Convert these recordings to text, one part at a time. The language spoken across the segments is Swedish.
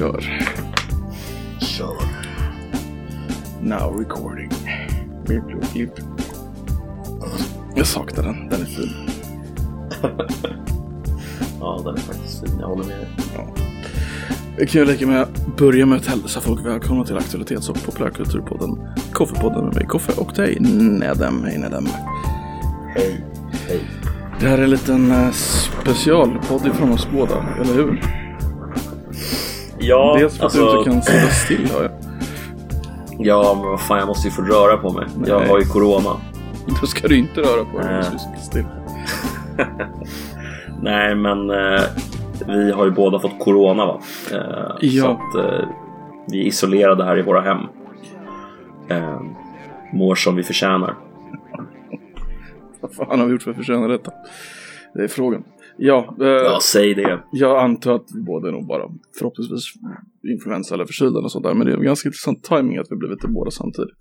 kör. Kör. Now recording. Blip. Jag saknar den, den är fin. Ja, den är faktiskt fin. Jag håller med. Vi kan ju lika med börja med att hälsa folk välkomna till Aktualitets och populärkulturpodden Koffepodden med mig Koffe och dig Nedem. Hej Nedem. Hej. Hej. Det här är en liten eh, specialpodd ifrån oss båda, eller hur? Ja, Dels för att alltså, du inte kan sitta still hör jag. Ja, men vad fan, jag måste ju få röra på mig. Jag Nej. har ju corona. Då ska du inte röra på dig du sitta still. Nej, men eh, vi har ju båda fått corona va? Eh, Ja. Så att eh, vi är isolerade här i våra hem. Eh, mår som vi förtjänar. Vad fan har vi gjort för att förtjäna detta? Det är frågan. Ja, eh, Ja, säg det. jag antar att vi båda är nog bara förhoppningsvis influensa eller förkylda och sånt där. Men det är ganska intressant timing att vi blivit det båda samtidigt.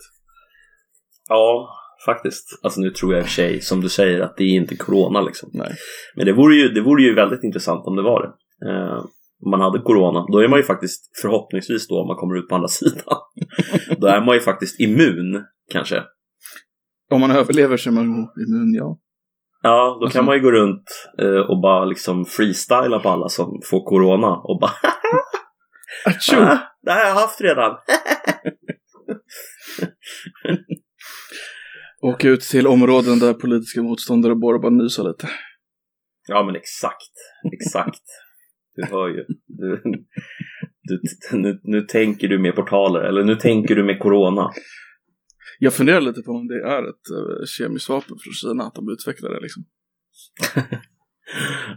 Ja, faktiskt. Alltså nu tror jag i och för sig, som du säger, att det är inte corona liksom. Nej. Men det vore ju, det vore ju väldigt intressant om det var det. Eh, om man hade corona, då är man ju faktiskt förhoppningsvis då om man kommer ut på andra sidan. då är man ju faktiskt immun kanske. Om man överlever så är man immun, ja. Ja, då Alltså- kan man ju gå runt eh, och bara liksom freestyla på alla som får corona och bara ah, det här har jag haft redan. Åka ut till områden där politiska motståndare bara bara nysa lite. Ja men exakt, exakt. Du hör ju. Du, du, nu, nu tänker du med portaler, eller nu tänker du med corona. Jag funderar lite på om det är ett uh, kemiskt vapen från Kina, att de utvecklar det liksom.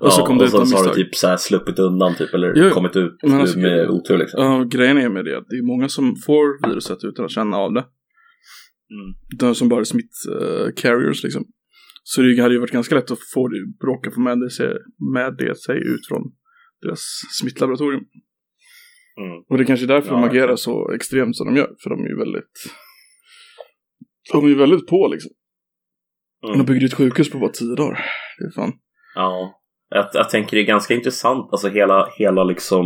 Och så ja, kom det och ut så har misstag. typ så här sluppit undan typ, eller Jo, kommit ut alltså- med otur liksom. Ja, grejen är med det att det är många som får viruset utan att känna av det. Mm. De som bara är smitt uh, carriers liksom. Så det hade ju varit ganska lätt att få det, bråka få med det, sig, med det sig ut från deras smittlaboratorium. Mm. Och det är kanske är därför Ja, de agerar så extremt som de gör. För de är ju väldigt... De är ju väldigt på liksom. Mm. De byggde ett sjukhus på bara tio dagar. Det är fan. Ja, jag, jag tänker det är ganska intressant, alltså hela, hela liksom,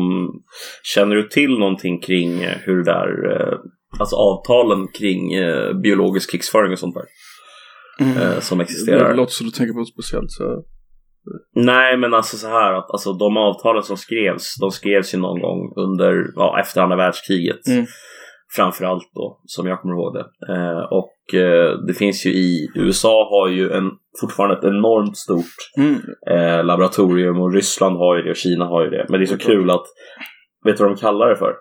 känner du till någonting kring eh, hur det där, eh, alltså avtalen kring eh, biologisk krigsföring och sånt där eh, som Det existerar? låter som du tänker på något speciellt. Så... Nej, men alltså så här att alltså, de avtalen som skrevs, de skrevs ju någon gång under, ja, efter andra världskriget. Mm. Framförallt då, som jag kommer ihåg det. Eh, och eh, det finns ju i, USA har ju en, fortfarande ett enormt stort Mm. eh, laboratorium och Ryssland har ju det och Kina har ju det. Men det är så kul att, vet du vad de kallar det för?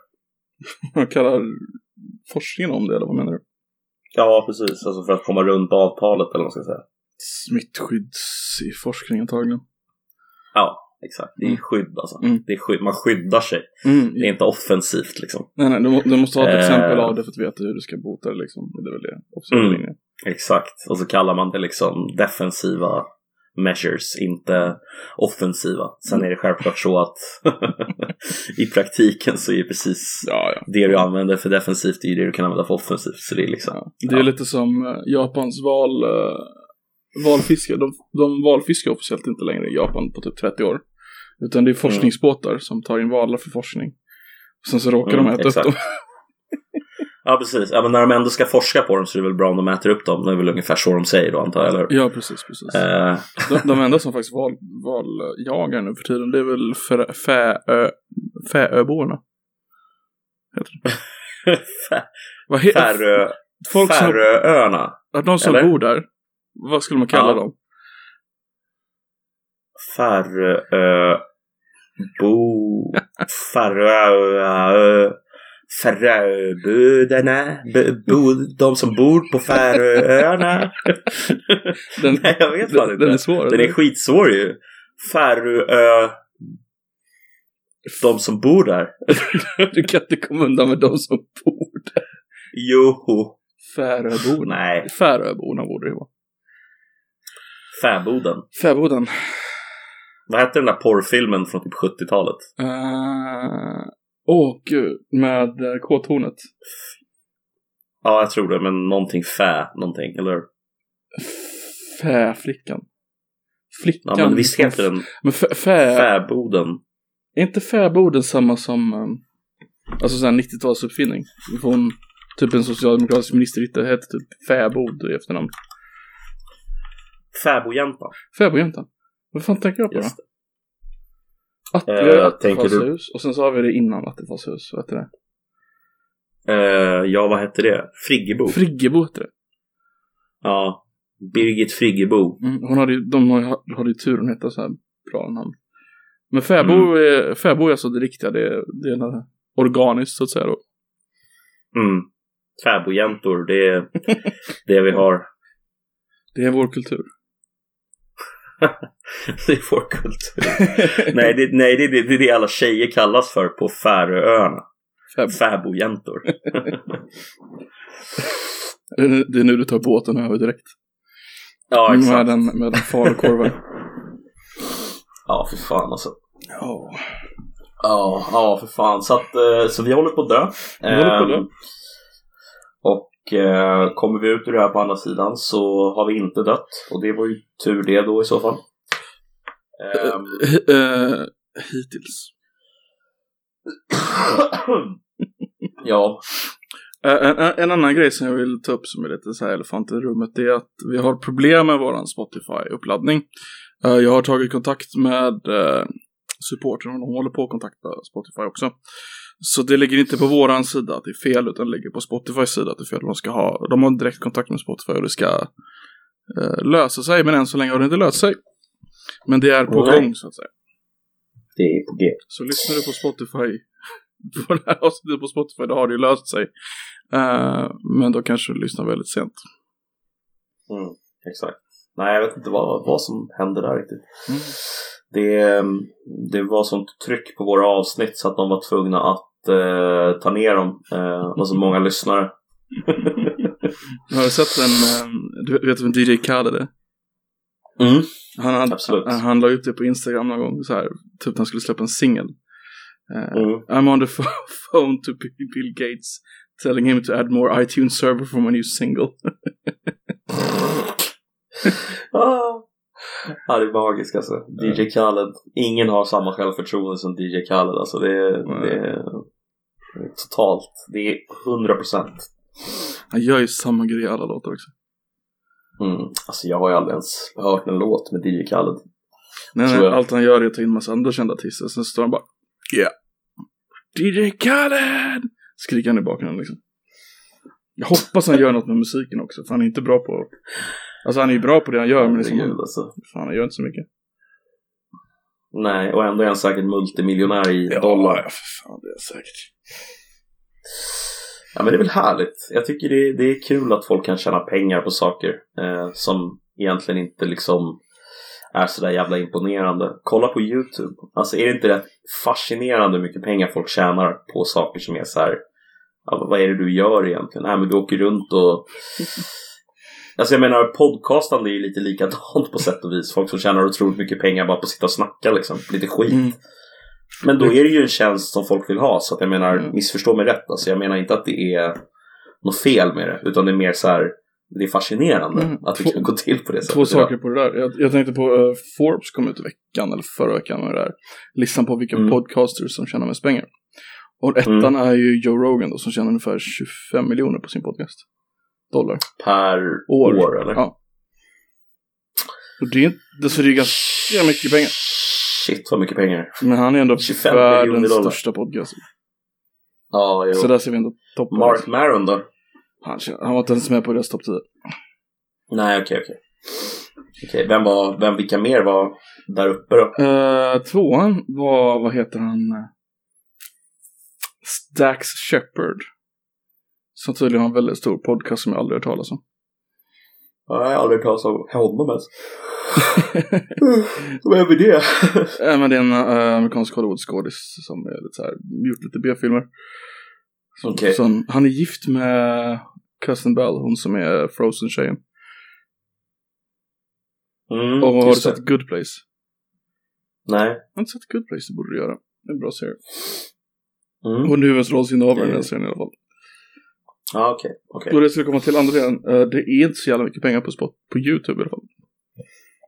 Man kallar forskningen om det, eller vad menar du? Ja, precis. Alltså för att komma runt avtalet eller vad man ska säga. Smittskyddsforskning antagligen. Ja, exakt. Det är Mm. skydd alltså. Mm. Det är skydd. Man skyddar sig. Mm. Det är inte offensivt liksom. Nej, nej, du, må, du måste ha ett Eh. exempel av det för att veta hur du ska bota det liksom. Det är väl det Mm. Exakt. Och så kallar man det liksom defensiva measures, inte offensiva. Sen är det självklart så att i praktiken så är det precis Ja, ja. det du använder för defensivt är ju det du kan använda för offensivt. Så det är liksom, ja. Det är lite som eh, Japans val, uh, valfiske. De, de valfiskar officiellt inte längre i Japan på typ 30 år. Utan det är forskningsbåtar som tar in valar för forskning. Sen så råkar Mm, de äta exakt. upp dem. Ja, precis. Ja, men när de ändå ska forska på dem så är det väl bra om de äter upp dem. Det är väl ungefär så de säger då, antar jag, eller? Ja, precis, precis. Eh, De, de enda som faktiskt val, valjagar nu för tiden, det är väl Fä- Fäö, Fäöborna. Heter det. Vad heter Färö, folk som, Färööarna. ja, de som eller? bor där, vad skulle man kalla Ja. dem? Färö... Bo... Färö... Färöbudarna. B- bo, de som bor på Färöarna. Den, Nej, jag vet fan den, inte. den är svår. Den är skitsvår ju. Färöö... De som bor där. Du kan inte komma undan med de som bor där. Joho. Färöborna. Nej, Färöborna borde det vara. Fäboden. Fäboden. Vad hette den där porrfilmen från typ 70-talet? Uh, Åh gud, med uh, K-tornet. Ja, jag tror det, men någonting fä, någonting, eller? Fäflickan. Flickan. Ja, men visst heter den Men fä, fä, Fäboden? är inte fäboden samma som... Um, Alltså sån här 90-talsuppfinning. Hon, typ en socialdemokratisk minister hette typ Fäbod i efternamn. Fäbodjäntan. Fäbodjäntan. Vad fan tänker jag på då? Just. Atle Eh, du- Attefallshus. Och sen så har vi det innan Attefallshus. Vad heter det? Eh, ja, vad hette det? Friggebo. Friggebo heter det. ja. Birgit Friggebo. Mm, hon hade ju, de har hade ju tur hon hette så här bra namn. Men Fäbo, Mm. är, Fäbo är alltså det riktiga, det, är- det är organiskt så att säga då. Mm. Fäbodjäntor, det är det vi har. Det är vår kultur. Det är vår kultur. nej, det, nej det, det, det är det alla tjejer kallas för på Färöarna. Fäbodjäntor. Det är- nu du tar båten över direkt. ja, med, exakt. den, med den falukorven. Ja, för fan alltså. Ja. Ja, ja för fan. Så, att, eh, så vi håller på att dö. Vi håller på att dö. Ehm, Och eh, kommer vi ut ur det här på andra sidan så har vi inte dött. Och det var ju tur det då i så fall. Ehm, Eh, hittills. ja, Eh, En, en, en annan grej som jag vill ta upp som är lite så här elefant i rummet det är att vi har problem med våran Spotify-uppladdning. Eh, Jag har tagit kontakt med uh, supporten och de håller på att kontakta Spotify också. Så det ligger inte på våran sida att det är fel utan det ligger på Spotifys sida att det är fel. De, ska ha, de har direkt kontakt med Spotify och det ska eh, lösa sig men än så länge har det inte löst sig. Men det är på Nej. gång så att säga. det är på G. Så lyssnar du på Spotify på det här avsnittet på Spotify, då har det ju löst sig. Eh, men då kanske du lyssnar väldigt sent. Mm, exakt. Nej, jag vet inte vad, vad som hände där riktigt. Mm. Det, det var sånt tryck på våra avsnitt så att de var tvungna att eh, ta ner dem. Eh, och så många lyssnare. Har du sett en, eh, du vet vem DJ Khaled är? Mm. Han, hade, Absolut. han, han la ut det på Instagram någon gång, så här, typ att han skulle släppa en singel. Eh, Mm. I'm on the pho- phone to Bill Bill Gates telling him to add more iTunes server for my new single. ah. Ja, det är magiskt alltså. DJ Khaled. Ingen har samma självförtroende som DJ Khaled. Alltså det är, är, det är totalt. Det är 100 procent. Han gör ju samma grej i alla låtar också. Mm. Alltså jag har ju aldrig ens hört en låt med DJ Khaled. Nej, nej, allt han gör är att ta in massa andra kända artister. Sen står han bara Yeah. DJ Khaled! Skriker han i bakgrunden liksom. Jag hoppas han gör något med musiken också. För han är inte bra på... Alltså han är ju bra på det han gör men liksom, Herregud, alltså. fan, han gör inte så mycket. Nej, och ändå är han säkert multimiljonär i dollar. Ja, för fan det är säkert. Ja men det är väl härligt. Jag tycker det är, det är kul att folk kan tjäna pengar på saker eh, som egentligen inte liksom är sådär jävla imponerande. Kolla på YouTube. Alltså är det inte rätt fascinerande hur mycket pengar folk tjänar på saker som är så här. Ja, vad är det du gör egentligen? Nej men du åker runt och Alltså jag menar podcastande är ju lite likadant på sätt och vis. Folk som tjänar otroligt mycket pengar bara på att sitta och snacka liksom. Lite skit. Mm. Men då är det ju en tjänst som folk vill ha. Så att jag menar, Mm. missförstå mig rätt. Alltså jag menar inte att det är något fel med det. Utan det är mer så här, det är fascinerande Mm. att det kan gå till på det sättet. Två saker på det där. Jag, jag tänkte på uh, Forbes kom ut i veckan, eller förra veckan med det där. Listan på vilka Mm. podcasters som tjänar mest pengar. Och ettan är ju Joe Rogan då, som tjänar ungefär 25 miljoner på sin podcast. Dollar. Per År. år, eller? Ja. Och det är det är ganska mycket pengar. Shit vad mycket pengar. Men han är ändå 25 miljoner världens största podcast. Ja, jo. Så där ser vi ändå toppen. Mark Maron då? Han, han var inte ens med på deras topp 10. Nej, okej, okej. Okej, vem var, vem, vilka mer var där uppe då? Uh, tvåan var, vad heter han? Stax Shepard. Som tydligen har en väldigt stor podcast som jag aldrig hört talas om. Ja, Jag har aldrig hört talas om honom ens. Vem är det? Äh, men det är en uh, amerikansk Hollywood-skådis som är lite så här, gjort lite B-filmer. Okej. så han- är gift med Kirsten Bell, hon som är Frozen-tjejen. Mm, Och har du just det. sett Good Place? Nej. Jag har inte sett Good Place, det borde du göra. Det är en bra serie. Mm. Hon är huvudrollsinnehavare i den serien i alla fall. Ja, okej. okej. Och det skulle komma till andra delen, eh, det är inte så jävla mycket pengar på, spot, på YouTube i alla fall.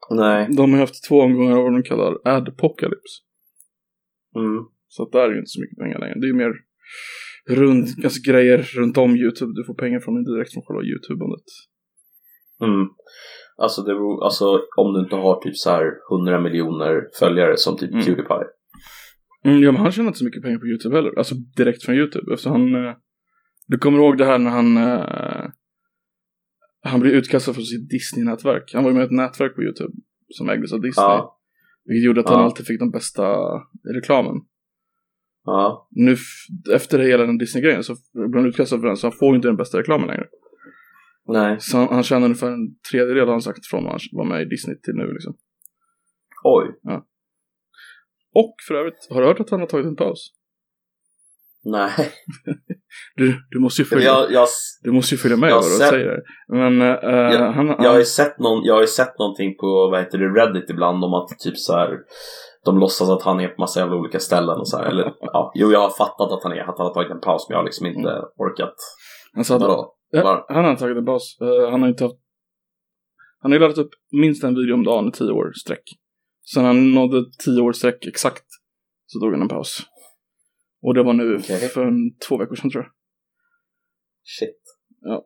Nej. De har haft två omgångar av vad de kallar Adpocalypse. Mm. Så att där är ju inte så mycket pengar längre. Det är ju mer runt, alltså grejer runt om YouTube. Du får pengar från direkt från själva YouTube-bandet. Mm. Alltså, det beror, alltså om du inte har typ så här 100 miljoner följare som typ Mm. Pewdiepie. Mm, ja, men han tjänar inte så mycket pengar på YouTube heller. Alltså direkt från YouTube. Eftersom han... Du kommer ihåg det här när han... Eh, han blev utkastad från sitt Disney-nätverk. Han var ju med i ett nätverk på YouTube som ägdes av Disney. Ja. Vilket gjorde att han Ja. alltid fick den bästa reklamen. Ja. Nu efter hela den Disney-grejen så blev han utkastad för den så han får ju inte den bästa reklamen längre. Nej. Så han, han tjänar ungefär en tredjedel har han sagt från när han var med i Disney till nu liksom. Oj. Och för övrigt, har du hört att han har tagit en paus? Nej. Du, du måste ju följa, Jag, jag, du måste ju följa med jag vad sett- säger. Men eh, Ja, han, jag har ju sett, någon, jag har ju sett någonting på vad heter det, Reddit ibland om att typ så här de låtsas att han är på massa jävla olika ställen och så här. Eller, ja, jo, jag har fattat att han är, att han har tagit en paus men jag har liksom inte orkat. han sa att Vadå? Ja, han har tagit en paus. Eh, han har inte haft... Han har ju laddat upp minst en video om dagen i tio år sträck. Sen han nådde tio år sträck exakt så tog han en paus. Och det var nu Okej. för en, två veckor sedan tror jag. Shit. Ja.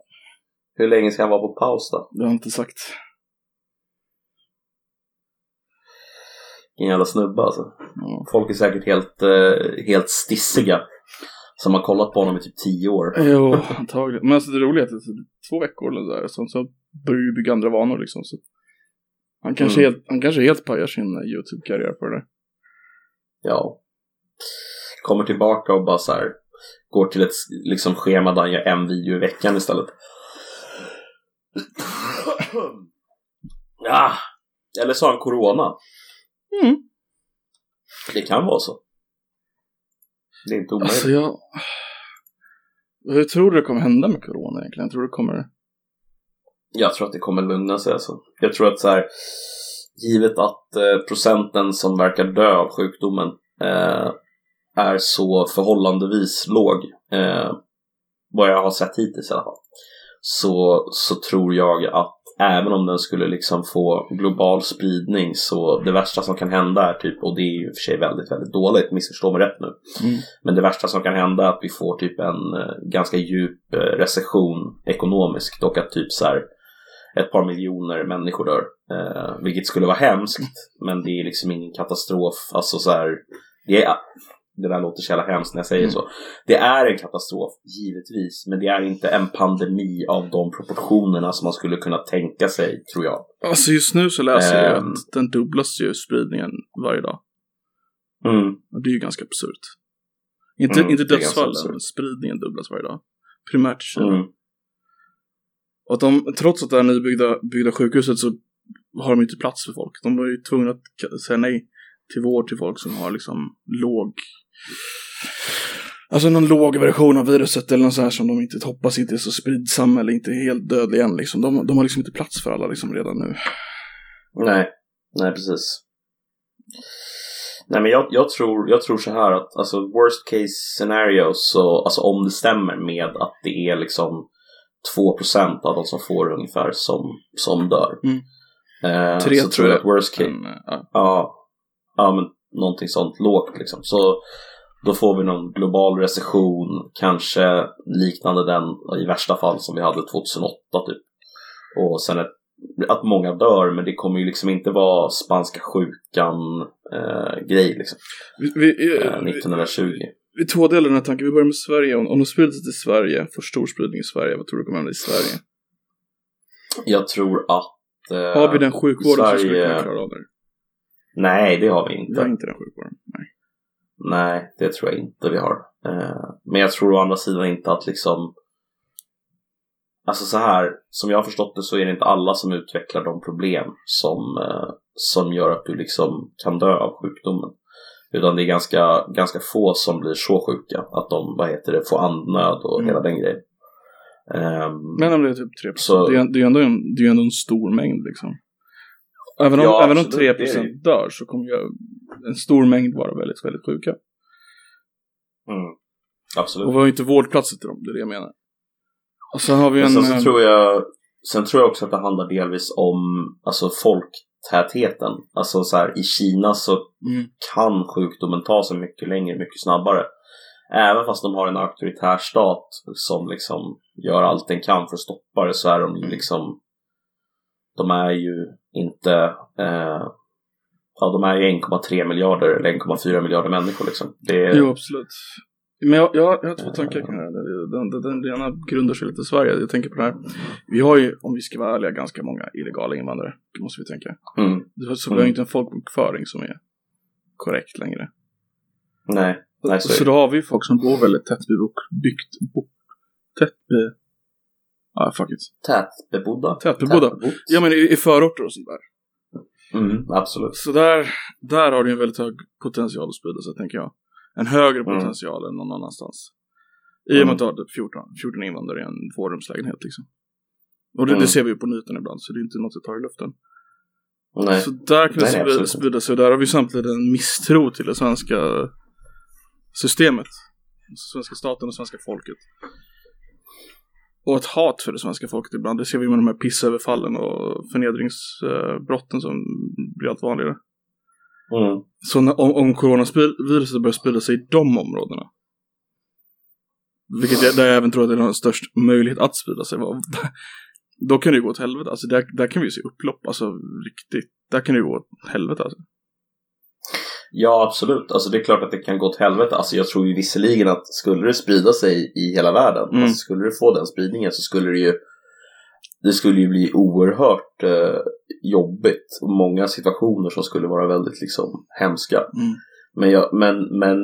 Hur länge ska han vara på paus då? Det har han inte sagt. Ingen jävla snubbe alltså. Ja. Folk är säkert helt, eh, helt stissiga. Som har kollat på honom i typ tio år. Jo, antagligen. Men alltså det roliga är att det är två veckor eller där, sen så börjar ju bygga andra vanor liksom. Så han, kanske Mm. helt, han kanske helt pajar sin eh, YouTube-karriär på det där. Ja. Kommer tillbaka och bara så här går till ett liksom schema där han gör en video i veckan istället. Ja. Eller så har han corona. Mm. Det kan vara så. Det är inte omöjligt. Alltså jag... Hur tror du det kommer hända med corona egentligen? Jag tror det kommer... Jag tror att det kommer lugna sig alltså. Jag tror att så här, givet att eh, procenten som verkar dö av sjukdomen eh, är så förhållandevis låg, eh, vad jag har sett hittills i alla fall, så, så tror jag att även om den skulle liksom få global spridning så det värsta som kan hända är typ, och det är ju i och för sig väldigt, väldigt dåligt, missförstå mig rätt nu, Mm. men det värsta som kan hända är att vi får typ en eh, ganska djup eh, recession ekonomiskt och att typ så här ett par miljoner människor dör. Eh, vilket skulle vara hemskt, men det är liksom ingen katastrof. Alltså så här, det, är, det där låter så jävla hemskt när jag säger Mm. så. Det är en katastrof, givetvis, men det är inte en pandemi av de proportionerna som man skulle kunna tänka sig, tror jag. Alltså just nu så läser jag Ehm. att den dubblas ju spridningen varje dag. Mm. Och det är ju ganska absurt. Inte, Mm, inte dödsfallen, spridningen dubblas varje dag. Primärt Kina. Mm. Och att de, trots att det här nybyggda byggda sjukhuset så har de inte plats för folk. De var ju tvungna att säga nej till vård till folk som har liksom låg Alltså någon låg version av viruset eller något så här som de inte hoppas inte är så spridsam eller inte helt dödlig än liksom. De, de har liksom inte plats för alla liksom redan nu. Nej, nej precis. Nej men jag, jag, tror, jag tror så här att alltså worst case scenario så, alltså om det stämmer med att det är liksom 2% av de som får ungefär som, som dör. Mm. Eh, Tre tror jag att worst case, eh, ja. ja, ja men någonting sånt lågt liksom. Så då får vi någon global recession, kanske liknande den i värsta fall som vi hade 2008 typ. Och sen ett, att många dör, men det kommer ju liksom inte vara spanska sjukan eh, grej liksom. Vi, vi, Eh, eh, vi, 1920. vi tvådelar den här tanken. Vi börjar med Sverige. Om, om de sprider sig till Sverige, får stor spridning i Sverige, vad tror du kommer hända i Sverige? Jag tror att... Eh, Har vi den sjukvården som skulle Sverige- kunna klara av det? Nej, det har vi Vi inte. har inte den sjukvården. Nej. Nej, det tror jag inte vi har. Eh, men jag tror å andra sidan inte att liksom Alltså så här, som jag har förstått det så är det inte alla som utvecklar de problem som, eh, som gör att du liksom kan dö av sjukdomen. Utan det är ganska, ganska få som blir så sjuka att de, vad heter det, får andnöd och Mm. hela den grejen. Ehm, Men om det är typ 3%, Så- det, är, det, är ändå en, det är ändå en stor mängd liksom. Även om, Ja, även om absolut, 3% det är det. dör så kommer ju en stor mängd vara väldigt, väldigt sjuka. mm, absolut. Och vi har ju inte vårdplatser till dem, det är det jag menar. Och sen har vi Men en... sen så eh, tror jag Sen tror jag också att det handlar delvis om alltså folktätheten. Alltså så här, i Kina så mm, kan sjukdomen ta sig mycket längre, mycket snabbare även fast de har en auktoritär stat som liksom gör allt den kan för att stoppa det så är de ju liksom de är ju inte eh, ja, de är ju 1,3 miljarder eller 1,4 miljarder människor liksom. Det är... Jo, absolut. Men jag, jag, jag har två tankar kring det här. Den, den, den, ena grundar sig lite i Sverige. Jag tänker på det här. Vi har ju, om vi ska vara ärliga, ganska många illegala invandrare. Det måste vi tänka. Mm. Så vi har ju inte en folkbokföring som är korrekt längre. Nej, nej så, Så då har vi ju folk som bor väldigt tätt bebyggt. Bo, tätt be, Ja, fuck it. tätbebodda. Tätbebodda. Tätbebott. Ja, men i, i förorter och sånt där. Mm, absolut. Så där, där har du en väldigt hög potential att sprida sig, tänker jag. En högre Mm. potential än någon annanstans. I och med Mm. att du har typ 14, 14 invandrare i en tvårumslägenhet liksom. Och det, Mm. det ser vi ju på nyheterna ibland, så det är inte något jag tar i luften. Nej. Så där kan det Nej, sprida, sprida sig. Där har vi samtidigt en misstro till det svenska systemet. Svenska staten och svenska folket. Och ett hat för det svenska folket ibland. Det ser vi med de här pissöverfallen och förnedringsbrotten som blir allt vanligare. Mm. Så när, om, om coronaviruset börjar sprida sig i de områdena. Vilket jag, där jag även tror att det har störst möjlighet att sprida sig. Då kan det ju gå åt helvete. Alltså där, där kan vi ju se upplopp. Alltså riktigt. Där kan det ju gå åt helvete alltså. Ja, absolut. Alltså det är klart att det kan gå åt helvete. Alltså jag tror ju visserligen att skulle det sprida sig i hela världen, Mm. alltså skulle det få den spridningen så skulle det ju det skulle ju bli oerhört eh, jobbigt och många situationer som skulle vara väldigt liksom hemska. Mm. Men, jag, men, men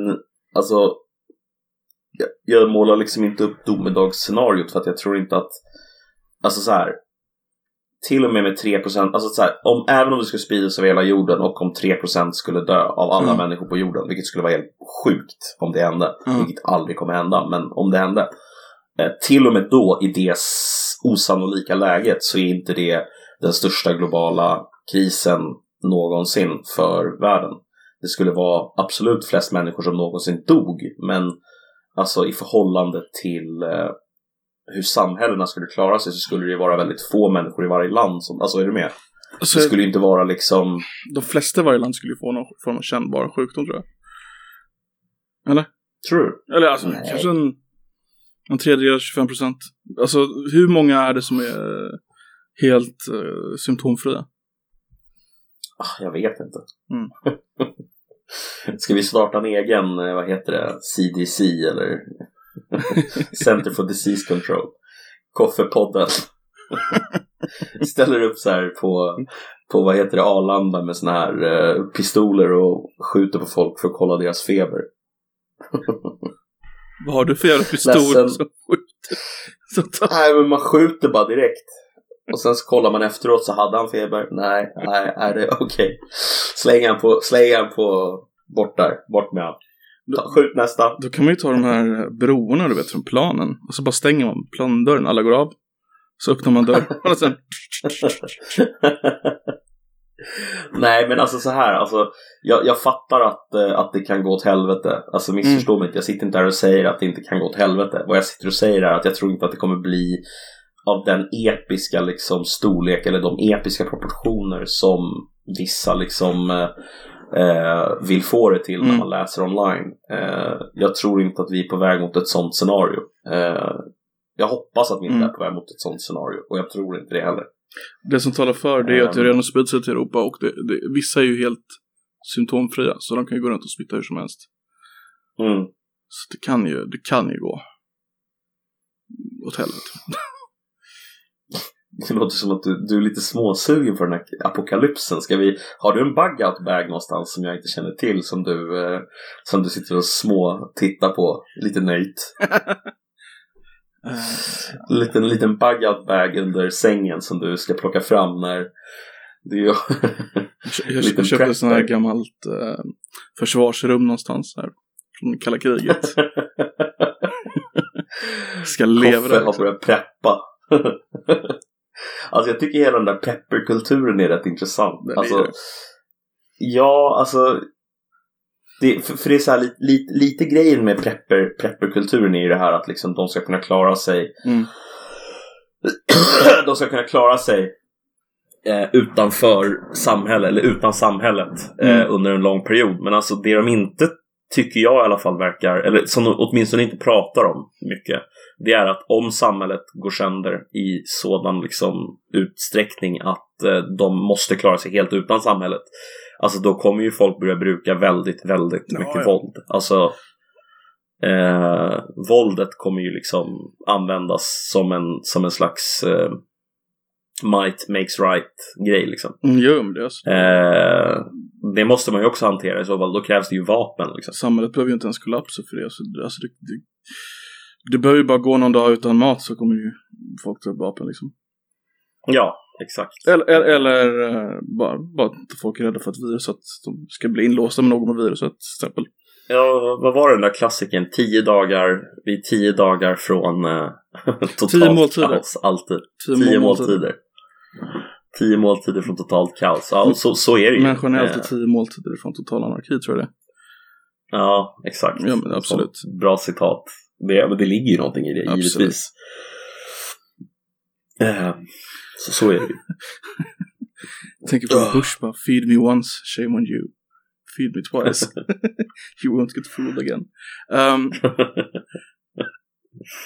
alltså jag, jag målar liksom inte upp domedagsscenariot för att jag tror inte att alltså så här till och med med 3 alltså så här, om, även om det skulle spridas över hela jorden och om 3% skulle dö av alla Mm. människor på jorden, vilket skulle vara helt sjukt om det hände, Mm. vilket aldrig kommer hända, men om det hände. Eh, till och med då, i det osannolika läget, så är inte det den största globala krisen någonsin för världen. Det skulle vara absolut flest människor som någonsin dog, men alltså i förhållande till eh, hur samhällena skulle klara sig så skulle det ju vara väldigt få människor i varje land. Som, alltså är du med? Alltså, Det skulle ju inte vara liksom... De flesta i varje land skulle ju få någon form av kännbar sjukdom tror jag. Eller? Tror du? Eller alltså Nej. kanske en, en tredjedel, 25 procent. Alltså hur många är det som är helt eh, symptomfria? Ah, jag vet inte. Mm. Ska vi starta en egen, eh, vad heter det, CDC eller Center for Disease Control? Koffepodden. Ställer upp så här på, på vad heter det, Arlanda med såna här eh, pistoler och skjuter på folk för att kolla deras feber. Vad har du för jävla pistol Ledsen. som skjuter? Så ta- Nej, men man skjuter bara direkt. Och sen så kollar man efteråt så hade han feber. Nej, nej, är det okej. Släng han på, släng han på, bort där, bort med han. Skjut nästa. Då kan man ju ta de här broarna du vet från planen. Och så bara stänger man plandörren, alla går av. Så öppnar man dörren och sen... Nej men alltså så här, alltså, jag, jag fattar att, eh, att det kan gå åt helvete. Alltså missförstå mig inte, jag sitter inte här och säger att det inte kan gå åt helvete. Vad jag sitter och säger är att jag tror inte att det kommer bli av den episka liksom storlek eller de episka proportioner som vissa liksom eh, eh, vill få det till när Mm. man läser online. Eh, jag tror inte att vi är på väg mot ett sånt scenario. Eh, jag hoppas att vi inte Mm. är på väg mot ett sånt scenario och jag tror inte det heller. Det som talar för det är att det Ehm. redan har spridit sig till Europa och det, det, vissa är ju helt symptomfria. Så de kan ju gå runt och smitta hur som helst. Mm. Så det kan ju, det kan ju gå åt helvete. Det låter som att du, du är lite småsugen på den här apokalypsen. Ska vi, har du en bug-out bag någonstans som jag inte känner till som du, eh, som du sitter och små tittar på lite nöjt? En liten, liten bug-out bag under sängen som du ska plocka fram när du kö- jag, jag köpte ett sånt här gammalt eh, försvarsrum någonstans här. Från kalla kriget. Ska leva Koffe har börjat preppa. Alltså jag tycker hela den där prepperkulturen är rätt intressant. Den alltså, det. Ja, alltså. Det, för, för det är så här lite, lite, lite grejen med prepper, prepperkulturen är ju det här att liksom de ska kunna klara sig. Mm. de ska kunna klara sig eh, utanför samhället eller utan samhället eh, Mm. under en lång period. Men alltså det de inte tycker jag i alla fall verkar, eller som de åtminstone inte pratar om mycket, det är att om samhället går sönder i sådan liksom utsträckning att eh, de måste klara sig helt utan samhället, alltså då kommer ju folk börja bruka väldigt, väldigt Ja, mycket ja. våld. Alltså eh, våldet kommer ju liksom användas som en, som en slags eh, might makes right grej liksom. Mm, jo, men det alltså. Eh, det måste man ju också hantera i så fall. Då krävs det ju vapen. Liksom. Samhället behöver ju inte ens kollapsa för det. Alltså, det, alltså, det, det, det behöver ju bara gå någon dag utan mat så kommer ju folk ta vapen liksom. Ja, exakt. Eller, eller, eller eh, bara, bara att folk är rädda för ett virus, att de ska bli inlåsta med någon med viruset till exempel. Ja, vad var den där klassiken? Tio dagar, vi är tio dagar från eh, totalt Tio måltider. kaos. Alltid. Tio Tio måltider. måltider. Tio måltider från totalt kaos. Ja, så, så är det ju. Människan är alltid Eh, tio måltider från total anarki tror jag det Ja, exakt. Ja, men absolut. Sånt Bra citat. Det, det ligger ju någonting i det, Absolut. givetvis. Eh, så, så är det ju. Tänker på Bush bara, feed me once, shame on you. Feed me twice. you won't get fooled again. Um,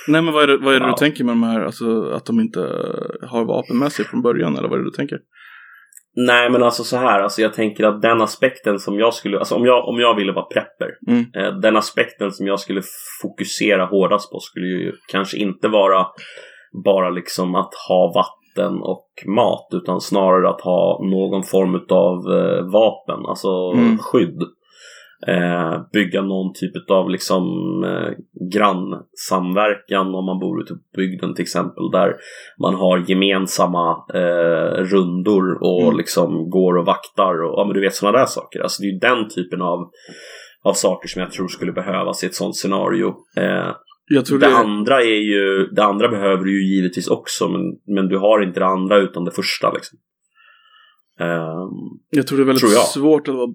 nej men vad är det, vad är det Ja. du tänker med de här, alltså att de inte har vapen med sig från början eller vad är det du tänker? Nej men alltså så här, alltså jag tänker att den aspekten som jag skulle, alltså om jag, om jag ville vara prepper, Mm. eh, den aspekten som jag skulle fokusera hårdast på skulle ju kanske inte vara bara liksom att ha vatten och mat utan snarare att ha någon form av eh, vapen, alltså Mm. skydd. Eh, bygga någon typ av liksom eh, grannsamverkan om man bor ute på bygden till exempel där man har gemensamma eh, rundor och Mm. liksom går och vaktar och ja, men du vet sådana där saker. Alltså det är den typen av, av saker som jag tror skulle behövas i ett sånt scenario. Eh, det det, andra är ju, det andra behöver du ju givetvis också men, men du har inte det andra utan det första liksom. Ehm, jag tror det är väldigt tror svårt att vara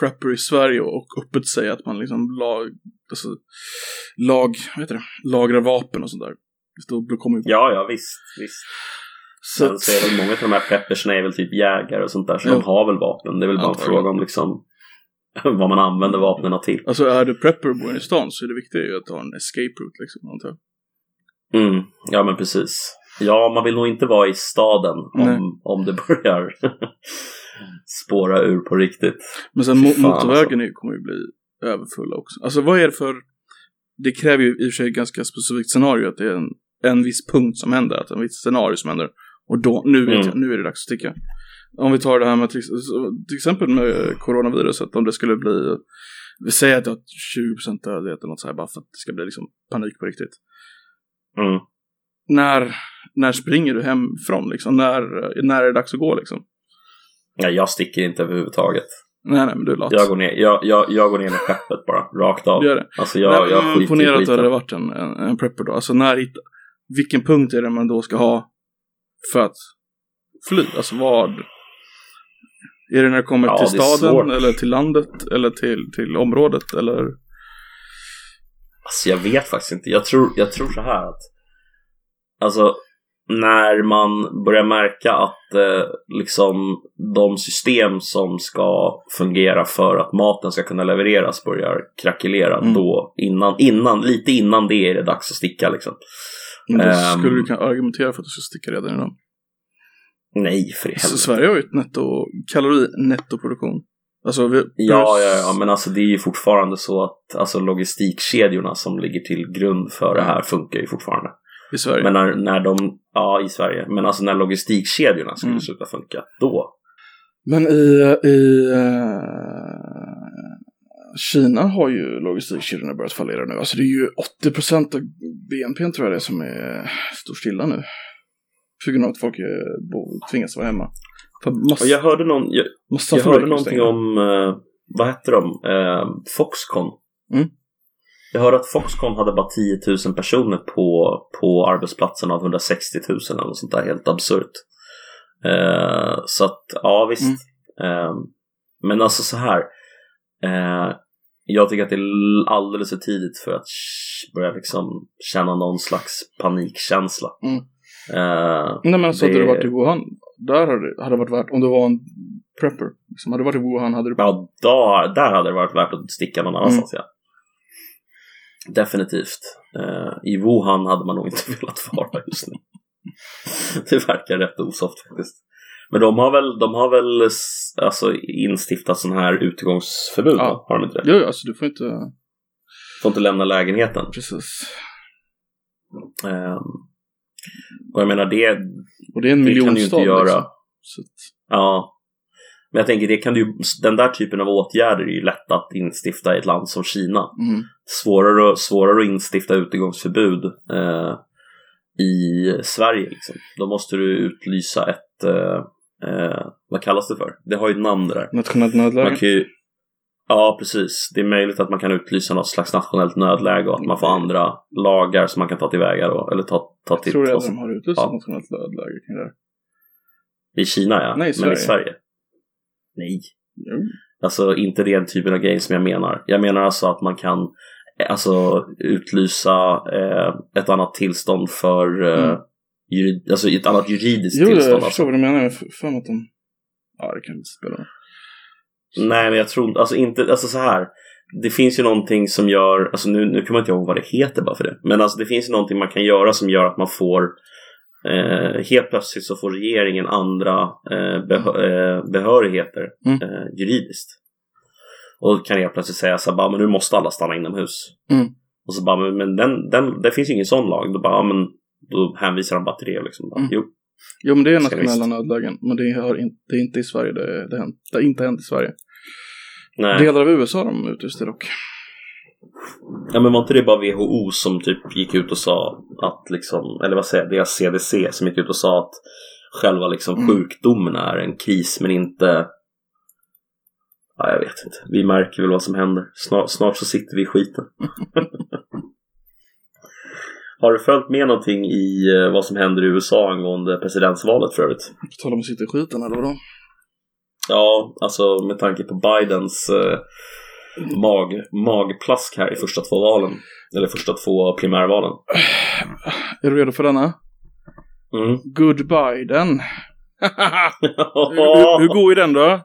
prepper i Sverige och öppet säga att man liksom lag, alltså, lag, vad heter det, lagrar vapen och sånt där. Då kommer ju... ja, ja visst, visst. så att, så väl många av de här preppersna är väl typ jägare och sånt där så Ja. de har väl vapen. Det är väl bara en fråga om liksom vad man använder vapnen till. alltså är du prepper och bor i stan så är det viktigt att ha en escape route liksom, antar jag. Mm, ja men precis. Ja, man vill nog inte vara i staden Nej. om, om det börjar spåra ur på riktigt. Men sen mo- fan, motorvägen är- kommer ju bli överfulla också. Alltså vad är det för... Det kräver ju i och för sig ganska specifikt scenario att det är en, en viss punkt som händer, att en viss scenario som händer. Och då, nu Mm. nu är det dags att sticka. Om vi tar det här med till, till exempel med coronaviruset, om det skulle bli, vi säger att det har 20% dödlighet eller något så här bara för att det ska bli liksom panik på riktigt. Mm. När, när springer du hemifrån liksom? När, när är det dags att gå liksom? Ja, jag sticker inte överhuvudtaget. Nej, nej, men du är lat. Jag går ner, jag, jag, jag går ner med skeppet bara, rakt av. Gör det. Alltså jag, Nej, jag men Ponera att det hade varit en, en, en prepper då. Alltså när vilken punkt är det man då ska ha för att fly? Alltså vad? Är det när det kommer Ja, till staden eller till landet eller till, till området eller? Alltså jag vet faktiskt inte. Jag tror, jag tror så här att Alltså när man börjar märka att eh, liksom de system som ska fungera för att maten ska kunna levereras börjar krackelera Mm. då innan, innan, lite innan det är det dags att sticka liksom. Men då Ehm. skulle du kunna argumentera för att du ska sticka redan idag. Nej för helvete. Sverige har ju ett netto, kalori-nettoproduktion. Alltså vi, Ja, ja, ja, men alltså det är ju fortfarande så att alltså, logistikkedjorna som ligger till grund för det här funkar ju fortfarande. I Sverige. Men när, när de, ja i Sverige, men alltså när logistikkedjorna skulle Mm. sluta funka, då. Men i, i eh, Kina har ju logistikkedjorna börjat fallera nu. Alltså det är ju 80% av BNP tror jag det är som är, står stilla nu. På grund av att folk är, bo, tvingas vara hemma. För mass, Och jag hörde, någon, jag, massa jag hörde någonting om, eh, vad hette de? Eh, Foxconn. Mm. Jag hörde att Foxconn hade bara 10 000 personer på, på arbetsplatsen av 160 000 eller något sånt där helt absurt. Eh, så att, ja visst. Mm. Eh, men alltså så här. Eh, jag tycker att det är alldeles för tidigt för att börja liksom känna någon slags panikkänsla. Mm. Eh, Nej men alltså Det- hade du varit i Wuhan, där hade det varit värt, om du var en prepper, liksom, hade du varit i Wuhan hade du ja, då, där hade det varit värt att sticka någon annanstans, ja. Definitivt. Eh, I Wuhan hade man nog inte velat vara just nu. det verkar rätt osoft faktiskt. Men de har väl, de har väl alltså, instiftat sån här utegångsförbud? Ja. Har de inte det? Jo, alltså du får inte, Får inte lämna lägenheten. precis. Ehm, och jag menar det, Och det är en det kan du ju miljonstad inte göra. liksom. Ja. Men jag tänker, det kan du, den där typen av åtgärder är ju lätt att instifta i ett land som Kina. mm. Svårare, och- svårare att instifta utegångsförbud eh, i Sverige. Liksom. Då måste du utlysa ett, eh, eh, vad kallas det för? Det har ju ett namn det där. Nationellt nödläge. ju, ja, precis. Det är möjligt att man kan utlysa något slags nationellt nödläge och att man får andra lagar som man kan ta tillväga då, eller ta, ta Jag till. tror ta redan som- de har utlyst Ja. nationellt nödläge kring det här. I Kina ja, Nej, i men i Sverige? Nej. Jo. Alltså inte den typen av grejer som jag menar. Jag menar alltså att man kan alltså, utlysa eh, ett annat tillstånd för eh, Mm. jurid, alltså ett annat juridiskt Jo, jag tillstånd. förstår Alltså. vad du menar. Jag för mig att de... Ja, det kan inte spela. Nej, men jag tror alltså inte, alltså så här. Det finns ju någonting som gör, alltså nu, nu kommer jag inte ihåg vad det heter bara för det. Men alltså det finns ju någonting man kan göra som gör att man får eh, helt plötsligt så får regeringen andra eh, behö, eh, behörigheter Mm. eh, juridiskt. Och då kan helt plötsligt säga så här, bara, men nu måste alla stanna inomhus. Mm. Och så bara, men, men den, den, det finns ju ingen sån lag. Då bara, ja, men då hänvisar till det liksom. Bara, Mm. Jo, Jo, men det är nationella nödlägen. Men det har inte, det är inte i Sverige. Det, det, hänt, det har inte hänt i Sverige. nej. Delar av USA har de utlyst dock. Ja men var inte det bara WHO som typ gick ut och sa att liksom, eller vad säger jag, deras CDC som gick ut och sa att själva liksom Mm. sjukdomen är en kris men inte Ja, jag vet inte. Vi märker väl vad som händer. Snart, snart så sitter vi i skiten. Har du följt med någonting i eh, vad som händer i USA angående presidentsvalet för övrigt? På tal om att sitta i skiten eller vadå? Ja, alltså med tanke på Bidens eh, mag, magplask här i första två valen. Eller första två primärvalen. Är du redo för denna? Mm. Goodbye den. hur, hur, hur går ju den då?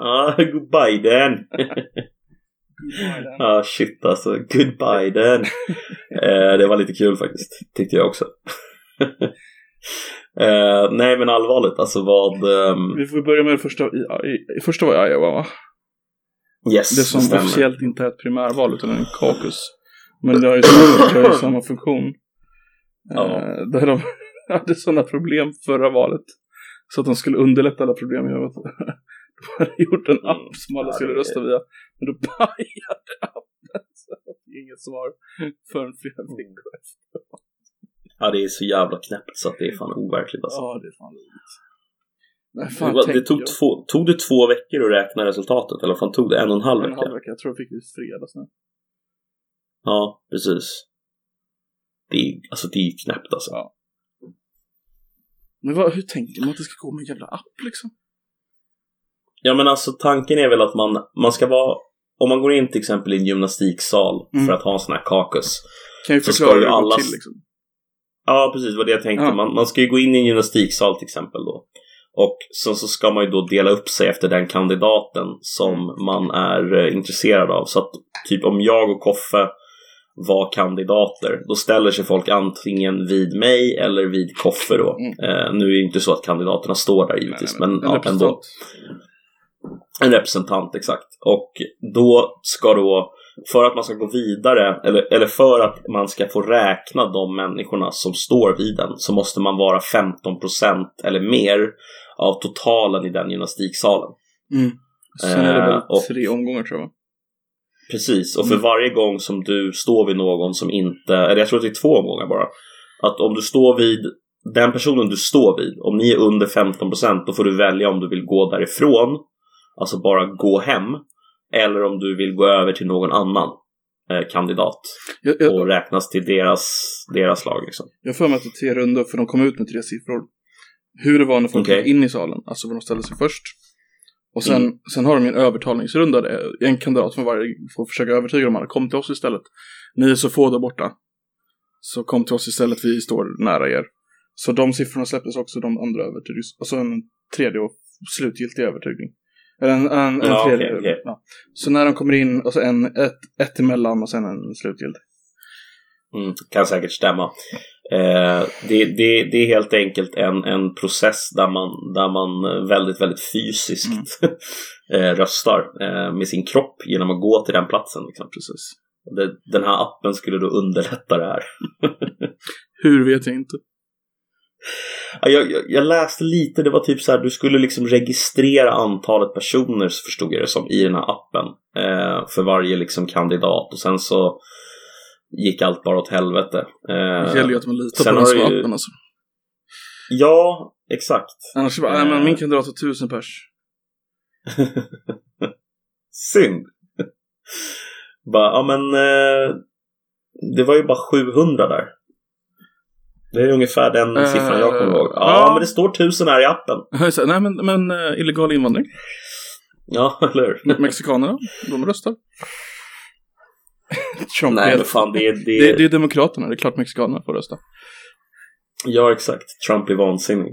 Ah, good Biden! ah, shit alltså. Good Biden! eh, det var lite kul faktiskt. Tyckte jag också. eh, nej men allvarligt, alltså vad... ehm, Vi får börja med det första. I, i, första var Iowa va? yes, Det som stämmer. officiellt inte är ett primärval utan en caucus. Men det har ju samma, har ju samma funktion. Ja. Eh, där de hade sådana problem förra valet. Så att de skulle underlätta alla problem. Jag vet, hade gjort en app som alla Ja, skulle det- rösta via. Men då pajade appen. Så jag fick inget svar förrän flera veckor efter. Ja, det är så jävla knäppt så att det är fan overkligt alltså. Ja, det är fan roligt. Fan, det, det tog, två, tog det två veckor att räkna resultatet? Eller fan tog det? En och en halv En vecka? halv vecka. Jag tror jag fick det i fredags nu. Ja, precis. Det är, alltså, det är knäppt alltså. Ja. Men vad, hur tänker man att det ska gå med en jävla app liksom? Ja men alltså tanken är väl att man, man ska vara Om man går in till exempel i en gymnastiksal Mm. för att ha en sån här kakus Kan ju förklara hur det alla- till liksom. Ja precis, vad det jag tänkte. Ja. Man, man ska ju gå in i en gymnastiksal till exempel då Och sen så ska man ju då dela upp sig efter den kandidaten som man är eh, intresserad av Så att typ om jag och Koffe var kandidater Då ställer sig folk antingen vid mig eller vid Koffe då Mm. eh, Nu är det inte så att kandidaterna står där givetvis Nej, nej, men en ja, ändå En representant, exakt. Och då ska då, för att man ska gå vidare, eller, eller för att man ska få räkna de människorna som står vid den, så måste man vara 15% eller mer av totalen i den gymnastiksalen. Mm. Sen är det väl Eh, och- tre omgångar tror jag. Precis, och för Mm. varje gång som du står vid någon som inte, eller jag tror att det är två omgångar bara, att om du står vid den personen du står vid, om ni är under 15% då får du välja om du vill gå därifrån, alltså bara gå hem, eller om du vill gå över till någon annan eh, kandidat Jag, jag, och räknas till deras, deras lag. Liksom. jag för mig att det är tre rundor för de kom ut med tre siffror. Hur det var när folk Okej. gick in i salen, alltså var de ställde sig först. Och sen, Mm. sen har de en övertalningsrunda där en kandidat från varje får försöka övertyga de andra. Kom till oss istället. Ni är så få där borta. Så kom till oss istället, vi står nära er. Så de siffrorna släpptes också de andra över till Ryssland. Och så en tredje och slutgiltig övertygning. Eller en, en, en Ja, tredje. okej, okej. Ja. Så när de kommer in, och så en, ett, ett emellan och sen en slutgiltig. Mm, kan säkert stämma. Eh, det, det, det är helt enkelt en, en process där man, där man väldigt, väldigt fysiskt eh, röstar eh, med sin kropp genom att gå till den platsen. Liksom. Precis. Det, den här appen skulle då underlätta det här. Hur vet jag inte. Ja, Jag, jag, jag läste lite, det var typ så här, du skulle liksom registrera antalet personer, förstod jag det som, i den här appen. Eh, för varje liksom kandidat och sen så gick allt bara åt helvete. Eh, Det gäller ju att man litar på den som appen alltså. Ja, exakt. Annars bara, nej Eh. men min kandidat har tusen pers. Synd. bara, ja men eh, det var ju bara 700 där. Det är ungefär den Eh, siffran jag kommer ihåg. Ja, ja. men det står 1000 här i appen. Jag nej men, men eh, illegal invandring. Ja, eller hur? Me- Mexikanerna, de röstar. Trump Nej, men fan det är... Det, det, det är demokraterna, det är klart mexikanerna får rösta. Ja, exakt. Trump är vansinnig.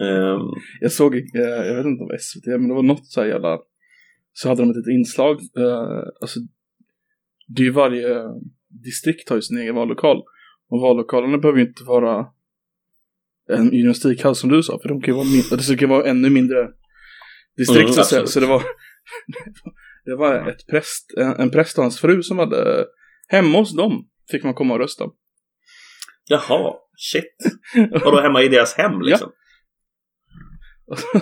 Ehm, Jag såg, eh, jag vet inte om SVT, men det var något så här jävla, så hade de ett inslag, eh, alltså, det är ju varje distrikt har ju sin egen vallokal. Och vallokalerna behöver ju inte vara en gymnastikhall som du sa, för de kan ju vara, min- det ju vara ännu mindre distrikt Mm, så att säga. absolut. Så det var, det var ett präst, en, en präst och hans fru som hade, hemma hos dem fick man komma och rösta. jaha, shit. Vadå hemma i deras hem liksom?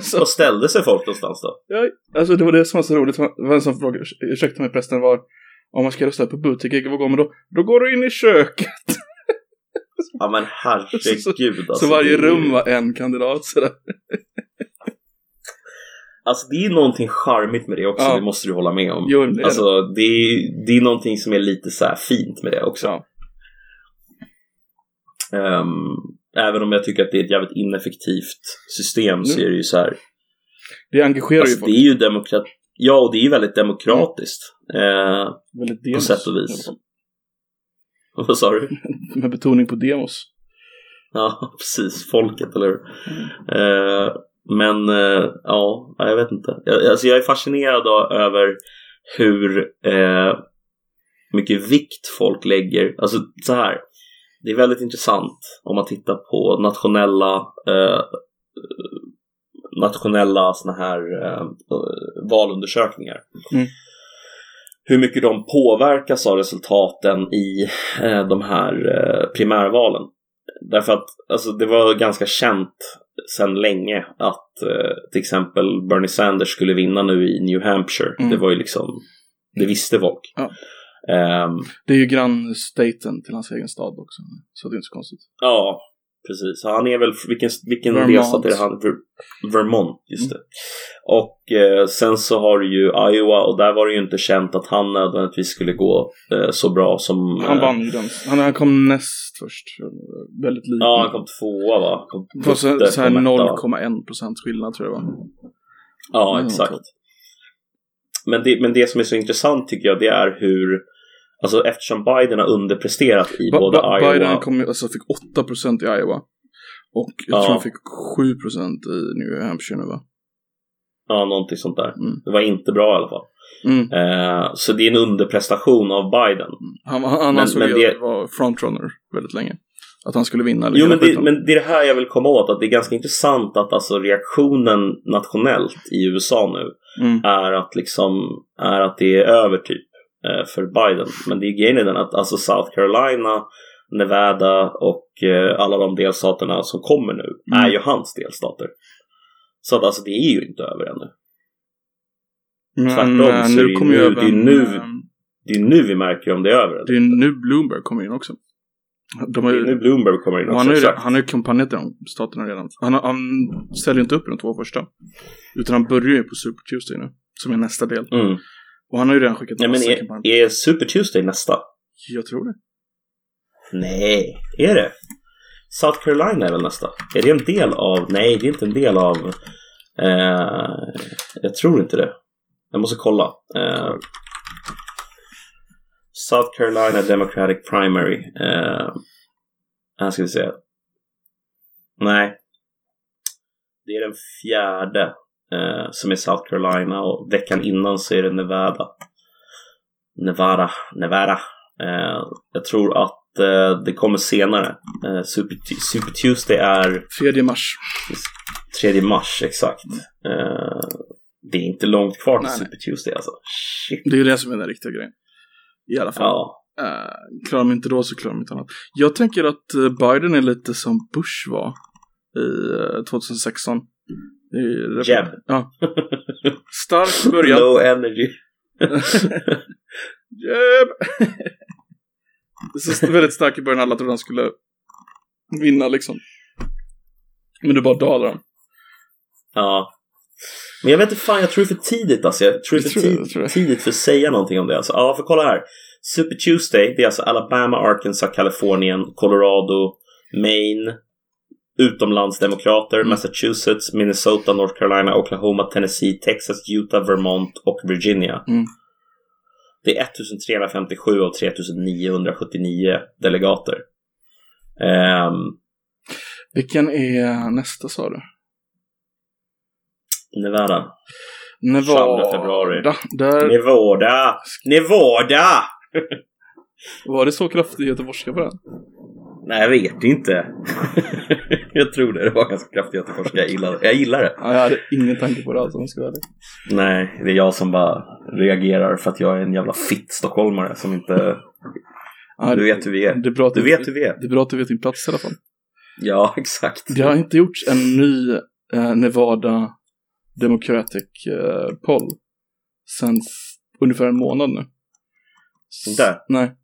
så, Vad ställde sig folk någonstans då? Ja, alltså det var det som var så roligt. Det var en som frågade, ursäkta mig prästen, var om man ska rösta på butiker, vad går man då? Då går du in i köket. Ja men herregud alltså. så varje det rum var en kandidat sådär. Alltså det är någonting charmigt med det också, Ja. det måste du hålla med om. Jo, det är alltså det är, det är någonting som är lite så fint med det också. Ja. Ehm, även om jag tycker att det är ett jävligt ineffektivt system så Mm. är det ju så här. Det engagerar Alltså, ju det folk. är ju demokrat... Ja, och det är ju väldigt demokratiskt. Eh, Väldigt på sätt och vis. vad sa du? Med betoning på demos. Ja, precis. Folket, eller hur? Mm. Eh, men eh, ja, jag vet inte. Jag, alltså, jag är fascinerad över hur eh, mycket vikt folk lägger. Alltså så här. Det är väldigt intressant om man tittar på nationella nationella såna här valundersökningar. Mm. Hur mycket de påverkas av resultaten i eh, de här eh, primärvalen. Därför att alltså, det var ganska känt sedan länge att eh, till exempel Bernie Sanders skulle vinna nu i New Hampshire. Mm. Det var ju liksom, det visste folk. Ja. Ehm, Det är ju grannstaten till hans egen stad också. Så det är inte så konstigt. ja, precis. Han är väl, vilken, vilken Vermont. delstat är det han? Ver, Vermont, just det. Och eh, sen så har du ju Iowa och där var det ju inte känt att han nödvändigtvis skulle gå eh, så bra som... Han eh, vann ju den. Han, han kom näst först. Väldigt liten. Ja, han kom tvåa va? Kom, var så, så här kom etta. 0,1 procent skillnad tror jag det var. Ja, Mm, exakt. Men det, men det som är så intressant tycker jag det är hur Alltså eftersom Biden har underpresterat i Ba- både Ba- Iowa Biden kom, alltså, fick 8 procent i Iowa. Och jag Ja. tror han fick 7 procent i New Hampshire nu va? Ja, någonting sånt där. Mm. Det var inte bra i alla fall. Mm. Eh, så det är en underprestation av Biden. Han, han, han Men- ansåg men det- var frontrunner väldigt länge. Att han skulle vinna. Jo, men det, men det är det här jag vill komma åt. Att det är ganska intressant att alltså reaktionen nationellt i USA nu Mm. är att liksom är att det är över typ för Biden. Men det är grejen är den att alltså South Carolina, Nevada och eh, alla de delstaterna som kommer nu Mm. är ju hans delstater. Så att alltså det är ju inte över ännu. Men tvärtom eh, så är det nu kommer nu- även... det är nu- eh, Det är nu vi märker om det är över. Det är nu Bloomberg kommer in också. De har Det är nu Bloomberg kommer in också. han har ju, exakt. han har ju kampanjat i de staterna redan. Han, han ställer ju inte upp i de två första. Utan han börjar ju på Super Tuesday nu. Som är nästa del. Mm. Och han har ju redan skickat Nej, men massa är, kampanjer. är Super Tuesday nästa? Jag tror det. Nej, är det? South Carolina är väl nästa? Är det en del av... Nej, det är inte en del av... Eh, jag tror inte det. Jag måste kolla. Eh, South Carolina Democratic Primary. Eh, här ska vi se. Nej. Det är den fjärde eh, som är South Carolina och veckan innan så är det Nevada. Nevada, Nevada. Eh, jag tror att eh, det kommer senare. Eh, Super, Super Tuesday är 3 mars. 3 mars, exakt. Eh, det är inte långt kvar till Nej, Super Tuesday alltså. Shit. Det är ju det som är den riktiga grejen. I alla fall. Ja, Uh, klarar de inte då så klarar de inte annat. Jag tänker att Biden är lite som Bush var i eh, 2016. Jeb. Ja. Stark början. Low energy. Jeb! så väldigt stark i början, alla trodde han skulle vinna liksom. Men det bara dalar han. Ja. Men jag vet inte fan, jag tror det är för tidigt alltså. Jag tror det är för tid- tror tidigt för att säga någonting om det. Alltså, ja, för kolla här. Super Tuesday, det är alltså Alabama, Arkansas, Kalifornien, Colorado, Maine, utomlandsdemokrater, Mm. Massachusetts, Minnesota, North Carolina, Oklahoma, Tennessee, Texas, Utah, Vermont och Virginia. Mm. Det är 1357 av 3979 delegater. Ehm, Vilken är nästa sa du? Nevada. Nevada. 22 februari. Där Nevada! Nevada! var det så kraftig göteborgska på den. Nej, jag vet inte. jag tror det. Det var ganska kraftigt göteborgska. Jag gillar, jag gillar det. Ja, jag hade ingen tanke på det alls om jag ska vara ärlig. Nej, det är jag som bara reagerar för att jag är en jävla fitt stockholmare som inte... Ja, Du vet hur vi är. Det är bra att Du vet hur vi är. Det är bra att du vet din plats i alla fall. Ja, exakt. Det har inte gjorts en ny eh, Nevada Democratic eh, poll sen ungefär en månad nu. Där? Nej.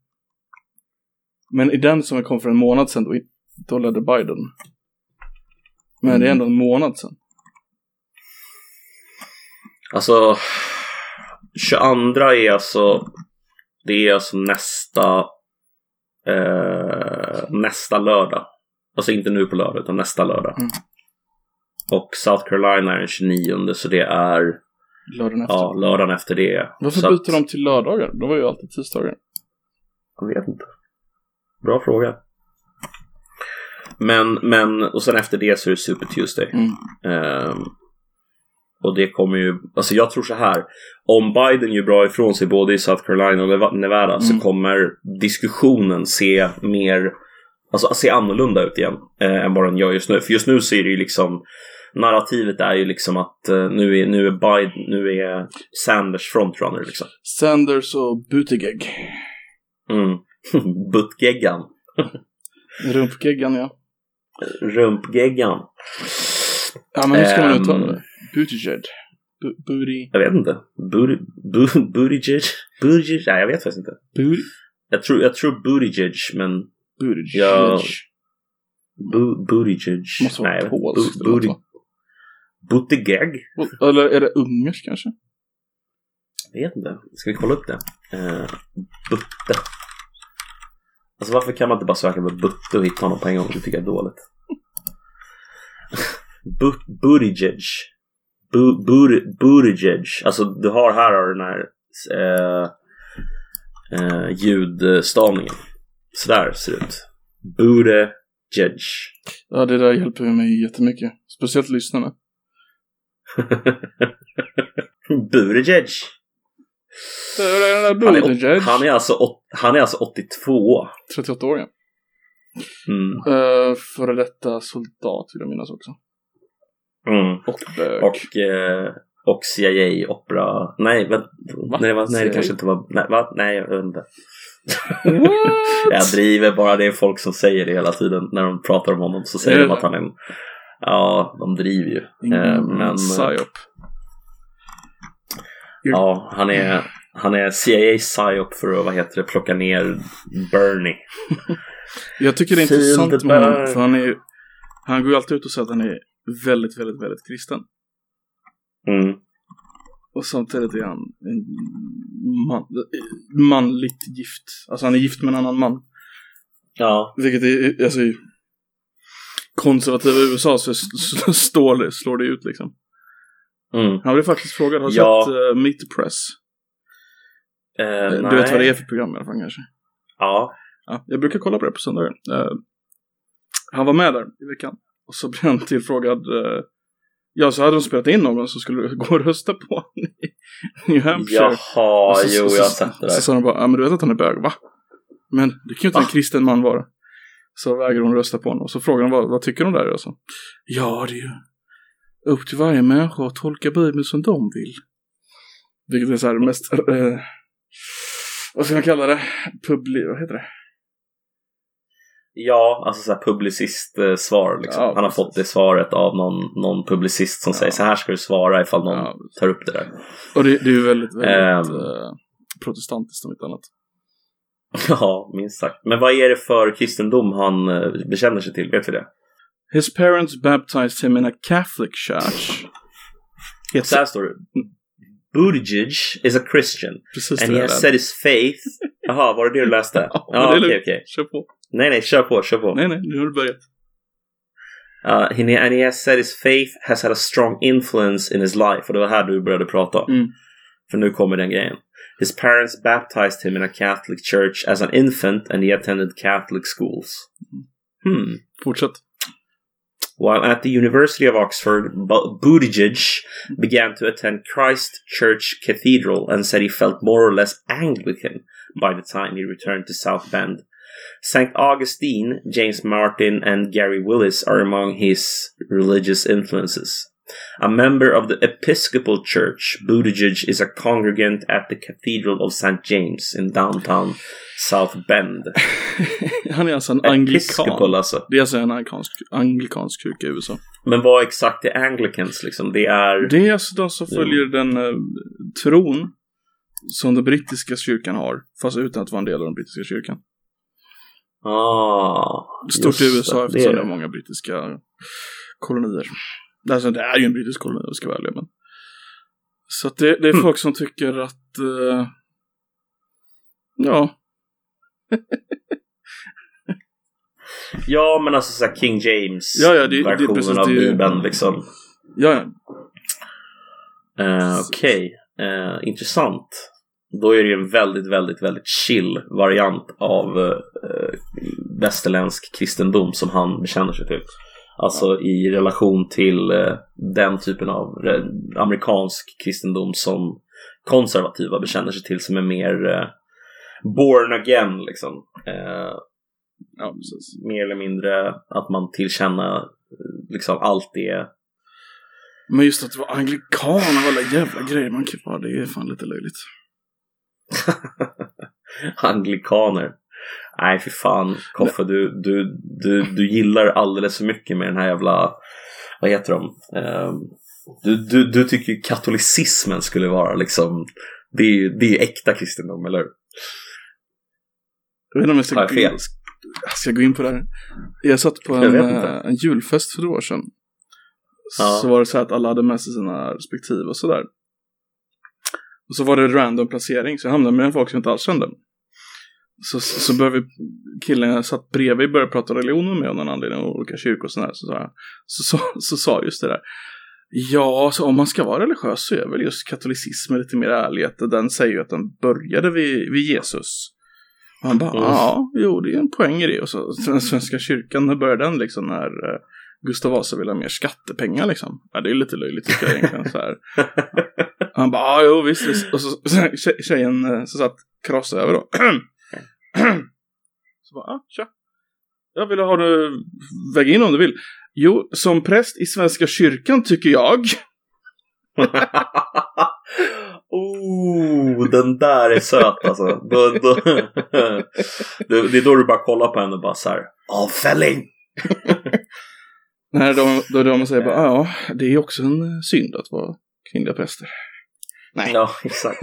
Men i den som kom för en månad sedan, då, då ledde Biden. Men det är ändå en månad sedan. Alltså, 22 är alltså, det är alltså nästa, eh, nästa lördag. Alltså inte nu på lördag, utan nästa lördag. Mm. Och South Carolina är den 29, så det är Lördagen efter. ja, lördagen efter det. Varför så byter de till lördagar? De var ju alltid tisdagar. Jag vet inte. Bra fråga. Men, men, och sen efter det så är det Super Tuesday. Mm. Ehm, och det kommer ju, alltså jag tror så här. Om Biden gör bra ifrån sig både i South Carolina och Neva- Nevada så Mm. kommer diskussionen se mer, alltså se annorlunda ut igen. Eh, än vad den gör just nu. För just nu så är det ju liksom, narrativet är ju liksom att eh, nu, är, nu är Biden, nu är Sanders frontrunner liksom. Sanders och Buttigieg. Mm. Buttgeggan. Rumpgeggan ja. Rumpgeggan. Ja men hur ska man Ehm. uttala det? Buttigieg. Bu- Booty. Jag vet inte. Booty, bu, Buttigieg? Buttigieg? Nej, jag vet faktiskt inte. Booty. Jag tror, jag tror Buttigieg, men Buttigieg. Ja. bu, Buttigieg. Måste vara Nej, jag polskt bu? Buttigieg? Eller är det ungerskt kanske? Jag vet inte. Ska vi kolla upp det? Uh, butte. Alltså varför kan man inte bara söka på Butte och hitta honom på en gång? Det tycker jag är dåligt. Bu- Buttigieg. Buttigieg. Alltså du har här har den här eh, eh, ljudstavningen. Så där ser det ut. Buttigieg. Ja, det där hjälper mig jättemycket. Speciellt lyssnarna. Buttigieg. Han är, åt- han, är alltså, han är alltså 82. 38 år ja. Mm. Uh, före detta soldat vill jag minnas också. Mm. Och bög. Och, eh, och CIA Opera. Nej, men, nej, var, nej, det kanske inte var. Nej, va? nej jag vet inte. Jag driver bara. Det är folk som säger det hela tiden när de pratar om honom. Så säger de att han är en. Ja, de driver ju. Ingen Eh, men psyop. Ja, han är, han är CIA psyop för att vad heter det, plocka ner Bernie. Jag tycker det är Feel intressant med honom, för han är Han går ju alltid ut och säger att han är väldigt, väldigt, väldigt kristen. Mm. Och samtidigt är han en man, manligt gift. Alltså han är gift med en annan man. Ja, Vilket är, alltså i konservativa USA så s- s- står det, slår det ut liksom. Mm. Han blev faktiskt frågad, har du Ja. sett uh, Meet the Press? Eh, Eh, nej. Du vet vad det är för program i alla fall kanske? Ja, Ja, jag brukar kolla på det på söndagar. Eh, han var med där i veckan. Och så blev han tillfrågad. Eh, ja, så hade de spelat in någon som skulle gå och rösta på honom i New Hampshire. Jaha, Och så, jo, så, jag har så, sett det Så där. sa de bara, ja men du vet att han är bög, va? Men det kan ju inte en Va? kristen man vara. Så vägrar hon rösta på honom. Och så frågar de vad, vad tycker de där? Och så, ja, det är ju upp till varje människa att tolka Bibeln som de vill. Vilket är så här mest, eh, vad ska man kalla det? Publi, vad heter det? Ja, alltså så här publicist-svar. Liksom. Ja, Han har fått det svaret av någon, någon publicist som Ja. säger så här ska du svara ifall någon Ja. tar upp det där. Och det, det är ju väldigt, väldigt eh, protestantiskt om inte annat. Ja, minst sagt. Men vad är det för kristendom han eh, bekänner sig till? Vet vi det? His parents baptized him in a Catholic church. Helt Så här står det. Buttigieg is a Christian precis and det he has set his faith... Jaha, var det det du läste? Ja, Ja, men det är okej, okej. Kör på. Nej, nej, kör på, kör på. Nej, nej, nu har du börjat. Uh, he, and he has said his faith has had a strong influence in his life. Och det var här du började prata. Mm. För nu kommer den grejen. His parents baptized him in a Catholic church as an infant and he attended Catholic schools. Hmm. Fortsätt. While at the University of Oxford, Bu- Buttigieg began to attend Christ Church Cathedral and said he felt more or less Anglican by the time he returned to South Bend. St. Augustine, James Martin, and Gary Willis are among his religious influences. A member of the Episcopal Church, Buttigieg is a congregant at the Cathedral of St. James in downtown South Bend. Han är alltså en Episcopal anglikan. alltså. Det är alltså en anglikansk, anglikansk kyrka i USA. Men vad exakt är Anglicans liksom? Det är... Det är alltså de som följer den eh, tron som den brittiska kyrkan har. Fast utan att vara en del av den brittiska kyrkan. Ah, Stort i USA det, eftersom det det är är många brittiska kolonier. Alltså det är ju en brittisk koloni om jag ska vara ärlig. Men... Så att det, det är Hmm. folk som tycker att... eh, ja, Ja, men alltså såhär King James Ja, ja, det- det- versionen precis, av det är ju- Bibeln liksom. ja, ja. Eh, Okej, Eh, intressant. Då är det ju en väldigt, väldigt, väldigt chill variant av uh, västerländsk kristendom som han bekänner sig till. Alltså i relation till eh, den typen av eh, amerikansk kristendom som konservativa bekänner sig till som är mer eh, born again liksom. Ja mer eller mindre att man tillkänner eh, liksom allt det. Men just att vara anglikan och alla jävla grejer man kan vara, det är fan lite löjligt. Anglikaner. Nej, för fan. Koffe, du, du, du, du gillar alldeles för mycket med den här jävla... Vad heter de? Ehm, du, du, du tycker ju katolicismen skulle vara liksom... Det är ju det är äkta kristendom, eller hur? Jag vet inte om jag ska, jag fel? ska gå in på det här. Jag satt på Jag en, eh, en julfest för några år sedan. Ja. Så var det så att alla hade med sig sina respektive och sådär. Och så var det random placering, så jag hamnade med folk som jag inte alls kände. Så, så började vi, killen jag satt bredvid började prata religion med av någon anledning, och olika kyrkor och sådär. Så, sa jag- så, så, så sa just det där. Ja, så om man ska vara religiös så är väl just katolicismen lite mer ärlighet. Den säger ju att den började vid, vid Jesus. Och han bara, Mm. ja, jo, det är en poäng i det. Och så den svenska kyrkan, när började den liksom när eh, Gustav Vasa ville ha mer skattepengar liksom? Ja, det är lite löjligt tycker jag egentligen så här. Han bara, ja, jo, visst, visst. Och så, så tje- tjejen eh, som satt krossade över då. så bara, ah, tja. Jag vill ha du väga in om du vill. Jo, som präst i Svenska kyrkan tycker jag. oh, den där är söt alltså. Då, då, det, det är då du bara kollar på henne och bara så här. Avfälling! Nej, då, då, då man säger bara, ja, det är också en synd att vara kvinnliga präster. Nej. Ja, exakt.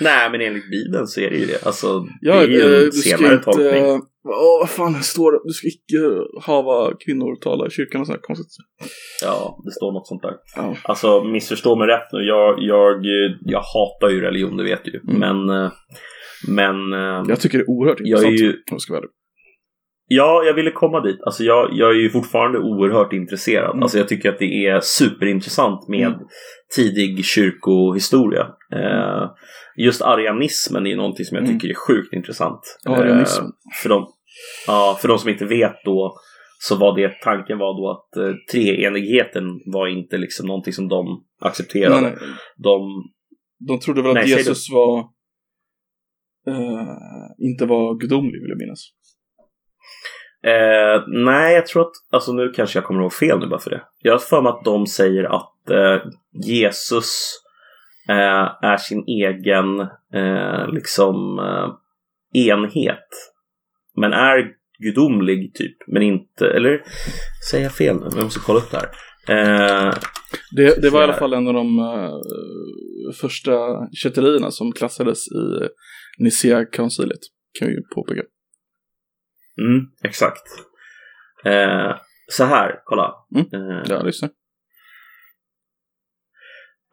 Nej, men enligt Bibeln så är det ju det. Alltså, Ja, det är ju eh, en du ska senare inte, tolkning. eh, Åh, vad fan står det? Du ska icke hava kvinnor tala i kyrkan och sådär konstigt. Ja, det står något sånt där. Ja. Alltså, missförstå mig rätt nu. Jag, jag, jag hatar ju religion, det vet du ju. Mm. Men, eh, men eh, Jag tycker det är oerhört Jag är intressant. ju- om jag ska vara ärlig. Ja, jag ville komma dit. Alltså jag, jag är ju fortfarande oerhört intresserad. Mm. Alltså jag tycker att det är superintressant med Mm. Tidig kyrkohistoria. Eh, just arianismen är någonting som jag Mm. tycker är sjukt intressant. Arianism. Eh, för, de, ja, för de som inte vet då så var det tanken var då att eh, treenigheten var inte liksom någonting som de accepterade. Nej, nej. De, De trodde väl att Nej, säg Jesus var eh, inte var gudomlig vill jag minnas. eh, nej, jag tror att, alltså nu kanske jag kommer ihåg fel nu bara för det. Jag har för mig att de säger att eh, Jesus eh, är sin egen eh, liksom eh, enhet. Men är gudomlig typ, men inte, eller säger jag fel nu? Jag måste kolla upp det här. Eh, Det, det var i alla fall en av de eh, första kätterierna som klassades i Nicea-konciliet. Kan vi ju påpeka. mm, exakt. Eh, så här, kolla. Mm. Eh, Ja, lyssna.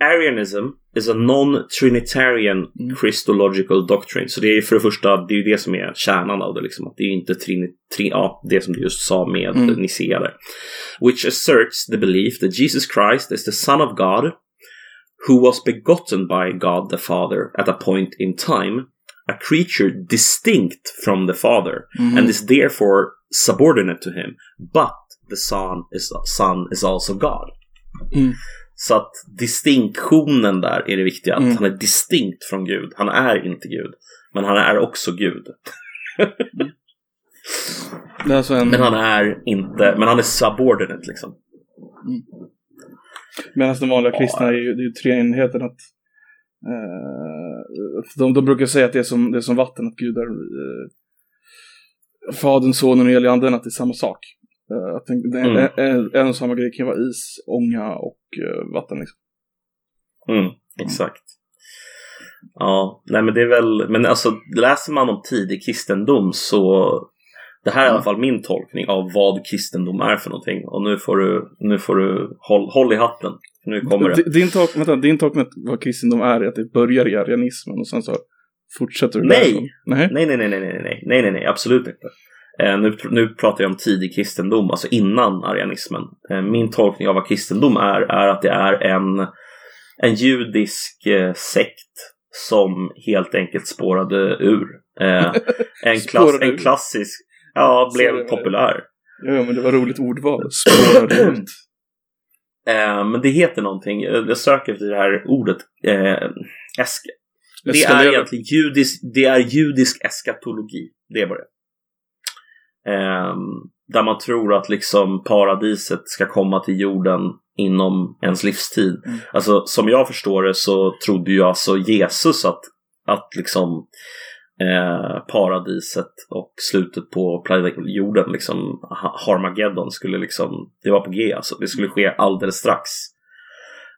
Arianism is a non-trinitarian Mm. Christological doctrine. Så det är för det första, det är ju det som är kärnan av det. Liksom. Att det är ju inte trini, tri, ja, det som du just sa med Mm. Nicea där. Which asserts the belief that Jesus Christ is the Son of God who was begotten by God the Father at a point in time, a creature distinct from the Father Mhm. and is therefore subordinate to him. But the Son is, son is also God. Mm. Så att distinktionen där är det viktiga. Att Mm. han är distinkt från Gud. Han är inte Gud. Men han är också Gud. Är alltså en, Men han är inte, men han är subordinate liksom. Medan de vanliga kristna är ju, det är ju treenigheten att eh, de, de brukar säga att det är som, det är som vatten, att Gud är eh, Fadern, Sonen och heliga anden, att det är samma sak. Eh, jag tänkte, det, mm. en, en, en samma grej kan vara is, ånga och eh, vatten liksom. Mm, exakt. Ja, nej men det är väl, men alltså läser man om tidig kristendom så det här är i alla mm. fall min tolkning av vad kristendom är för någonting. Och nu får du, nu får du håll, håll i hatten. Nu kommer det. Din tolkning, vänta, din tolkning vad kristendom är är att det börjar i arianismen och sen så fortsätter du nej. nej! Nej, nej, nej, nej, nej, nej, nej, nej, absolut inte. Eh, nu, nu pratar jag om tidig kristendom, alltså innan arianismen. Eh, min tolkning av vad kristendom är, är att det är en, en judisk eh, sekt som helt enkelt spårade ur. En, klass, en klassisk, ja, blev populär. Ja, men det var roligt ordval. Spårade ut. Men det heter någonting, jag söker efter det här ordet, esk, Det är egentligen judisk, det är judisk eskatologi. Det är vad det är. Där man tror att liksom paradiset ska komma till jorden inom ens livstid. Mm. Alltså som jag förstår det så trodde ju alltså Jesus att, att liksom eh, paradiset och slutet på planeten jorden, liksom Ha- Harmageddon skulle liksom, det var på G alltså, det skulle ske alldeles strax.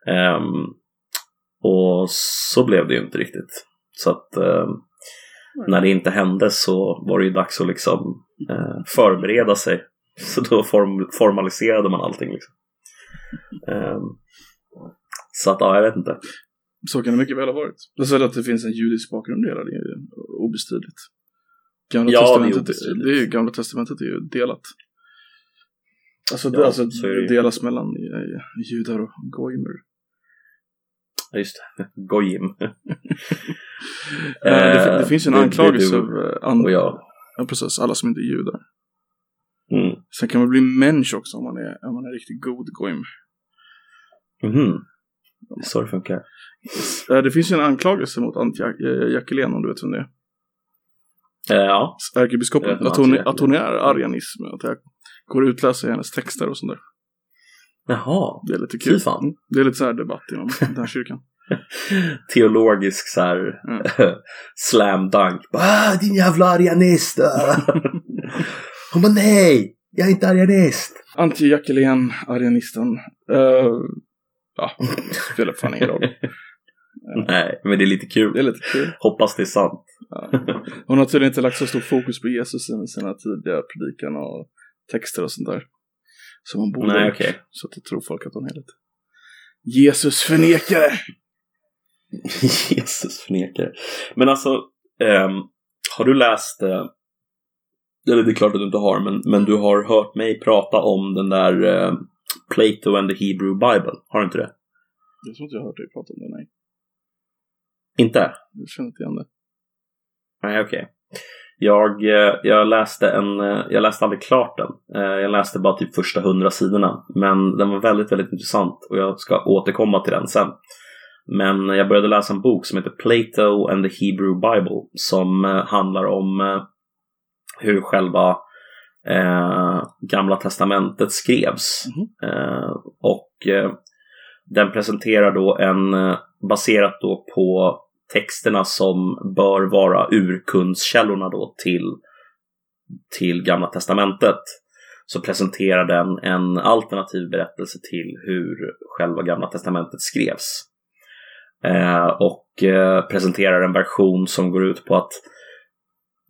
Ehm, och så blev det ju inte riktigt. Så att eh, när det inte hände så var det ju dags att liksom eh, förbereda sig. Så då form, formaliserade man allting. Liksom. Ehm, så att ja, jag vet inte. Så kan det mycket väl ha varit. Det är så att det finns en judisk bakgrund i det, det är obestridligt. Gamla Ja, det är testamentet, obestridligt. det är ju, Gamla testamentet är ju delat. Alltså, Ja, det, alltså det delas mellan eh, judar och goimer. Ja, Just det, Gojim. Eh, det, Eh, det finns ju en det- det- anklagelse det- av eh, jag. Ja, precis, alla som inte är judar. Mm. Sen kan man bli människa också om man är, om man är riktigt god goim. Mhm. Så det funkar. Det finns ju en anklagelse mot Antje eh, Jackelén om du vet vem det är. Eh, ja. Ärkebiskopen. Att hon, att hon är arianism. Att jag går att utläsa i hennes texter och sånt där. Jaha. Det är lite kul. Mm. Det är lite så här debatt inom den här kyrkan. Teologisk så här Mm. slam dunk. Ah, din jävla arianist! Hon bara nej, jag är inte arianist. Antje Jackelén, arianisten. Uh, ja, spelar fan ingen roll. Nej, men det är lite kul. Det är lite kul. Hoppas det är sant. Ja. Hon har tydligen inte lagt så stor fokus på Jesus i sina tidiga predikan och texter och sånt där. Som hon borde Nej, okej. Så att då tror folk att hon är lite Jesus förnekare. Jesus förnekare. Men alltså, ehm, har du läst, eh, eller det är klart att du inte har, men, men du har hört mig prata om den där eh, Plato and the Hebrew Bible. Har du inte det? Jag tror inte jag har hört dig prata om det, nej. Inte? Jag känner inte igen det. Nej, okej. Jag, eh, jag, läste en, eh, jag läste aldrig klart den. Eh, jag läste bara typ första hundra sidorna. Men den var väldigt, väldigt intressant och jag ska återkomma till den sen. Men jag började läsa en bok som heter Plato and the Hebrew Bible som handlar om hur själva eh, Gamla Testamentet skrevs. Mm. Eh, och eh, den presenterar då en, baserat då på texterna som bör vara urkundskällorna då till, till Gamla Testamentet så presenterar den en alternativ berättelse till hur själva Gamla Testamentet skrevs. Eh, och eh, presenterar en version som går ut på att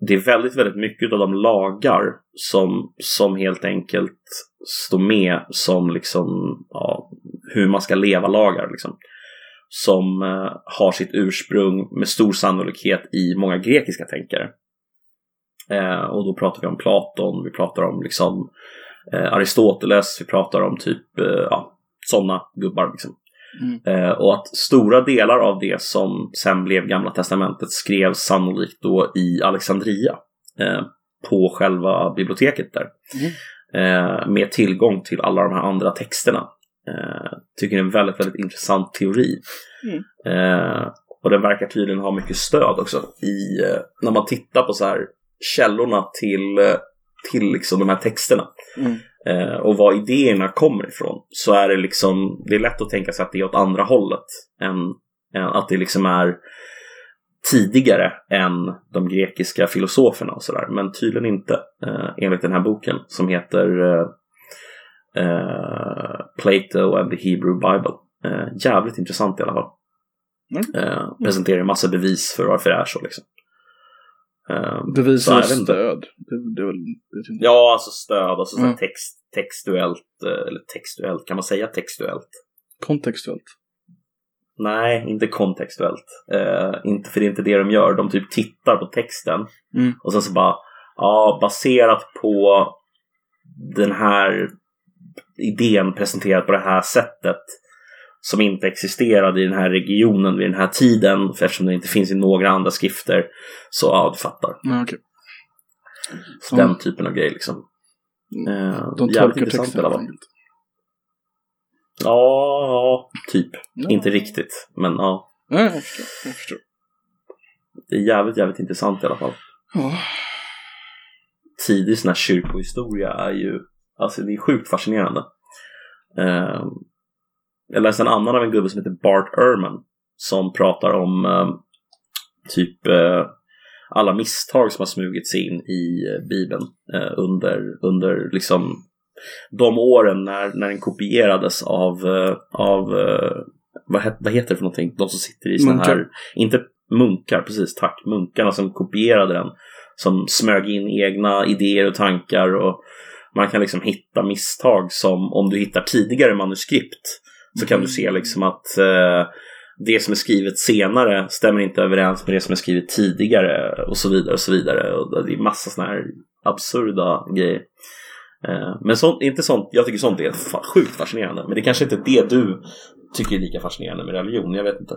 det är väldigt, väldigt mycket av de lagar som, som helt enkelt står med som liksom ja, hur man ska leva lagar. Liksom som eh, har sitt ursprung med stor sannolikhet i många grekiska tänkare. Eh, och då pratar vi om Platon, vi pratar om liksom eh, Aristoteles, vi pratar om typ eh, ja, sådana gubbar. Liksom. Mm. och att stora delar av det som sen blev Gamla Testamentet skrevs sannolikt då i Alexandria på själva biblioteket där. Mm. med tillgång till alla de här andra texterna Eh, tycker det är en väldigt, väldigt intressant teori. Mm. Eh, och den verkar tydligen ha mycket stöd också i eh, när man tittar på så här källorna till, eh, till liksom de här texterna. Mm. Eh, och var idéerna kommer ifrån. Så är det liksom, det är lätt att tänka sig att det är åt andra hållet. Än, än att det liksom är tidigare än de grekiska filosoferna och sådär. Men tydligen inte eh, enligt den här boken som heter Eh, Plato and the Hebrew Bible. Uh, jävligt intressant i alla fall. Mm. Presenterar massa bevis för varför det är så liksom. Bevis och stöd? Det, det det ja, alltså stöd, alltså mm. text, textuellt, eller textuellt, kan man säga textuellt? Kontextuellt? Nej, inte kontextuellt. inte för det är inte det de gör. De typ tittar på texten mm. och sen så bara, ja, baserat på den här idén presenterad på det här sättet som inte existerade i den här regionen vid den här tiden för eftersom det inte finns i några andra skrifter. Så ja, du fattar. Ja, okay. Så den typen av grej liksom. Eh, De tolkar texten helt enkelt. Ja, typ. Ja. Inte riktigt, men ja. ja jag, förstår. jag förstår. Det är jävligt, jävligt intressant i alla fall. Ja. Tidig sån här kyrkohistoria är ju Alltså det är sjukt fascinerande. Uh, jag läste en annan av en gubbe som heter Bart Ehrman som pratar om uh, typ uh, alla misstag som har smugit sig in i uh, Bibeln under, under liksom de åren när, när den kopierades av, av vad, het, vad heter det för någonting? De som sitter i sådana här, inte munkar, precis tack, munkarna som kopierade den. Som smög in egna idéer och tankar och man kan liksom hitta misstag som om du hittar tidigare manuskript så kan du se liksom att eh, det som är skrivet senare stämmer inte överens med det som är skrivet tidigare och så vidare och så vidare. Och det är massa sådana här absurda grejer. Eh, men sånt, inte sånt, jag tycker sånt är fa sjukt fascinerande. Men det kanske inte är det du tycker är lika fascinerande med religion, jag vet inte.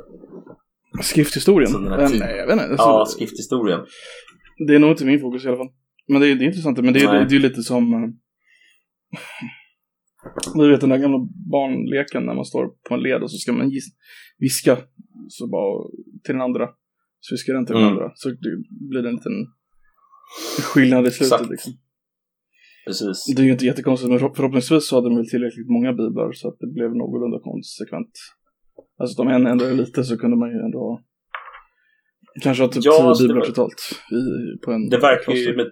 Skrifthistorien? Nej, jag vet inte. Ja, skrifthistorien. Det är nog inte min fokus i alla fall. Men det är, det är intressant, men det är, det är lite som eh, du vet den där gamla barnleken när man står på en led och så ska man viska så bara till den andra. Så viskar den till den mm. andra. Så det blir det en liten skillnad i slutet Exakt. liksom. Precis. Det är ju inte jättekonstigt men förhoppningsvis så hade de väl tillräckligt många biblar så att det blev någorlunda konsekvent. Alltså om en ändrade lite så kunde man ju ändå ha Kanske ha typ ja, tio biblar var... totalt i, på en Det verkar ju med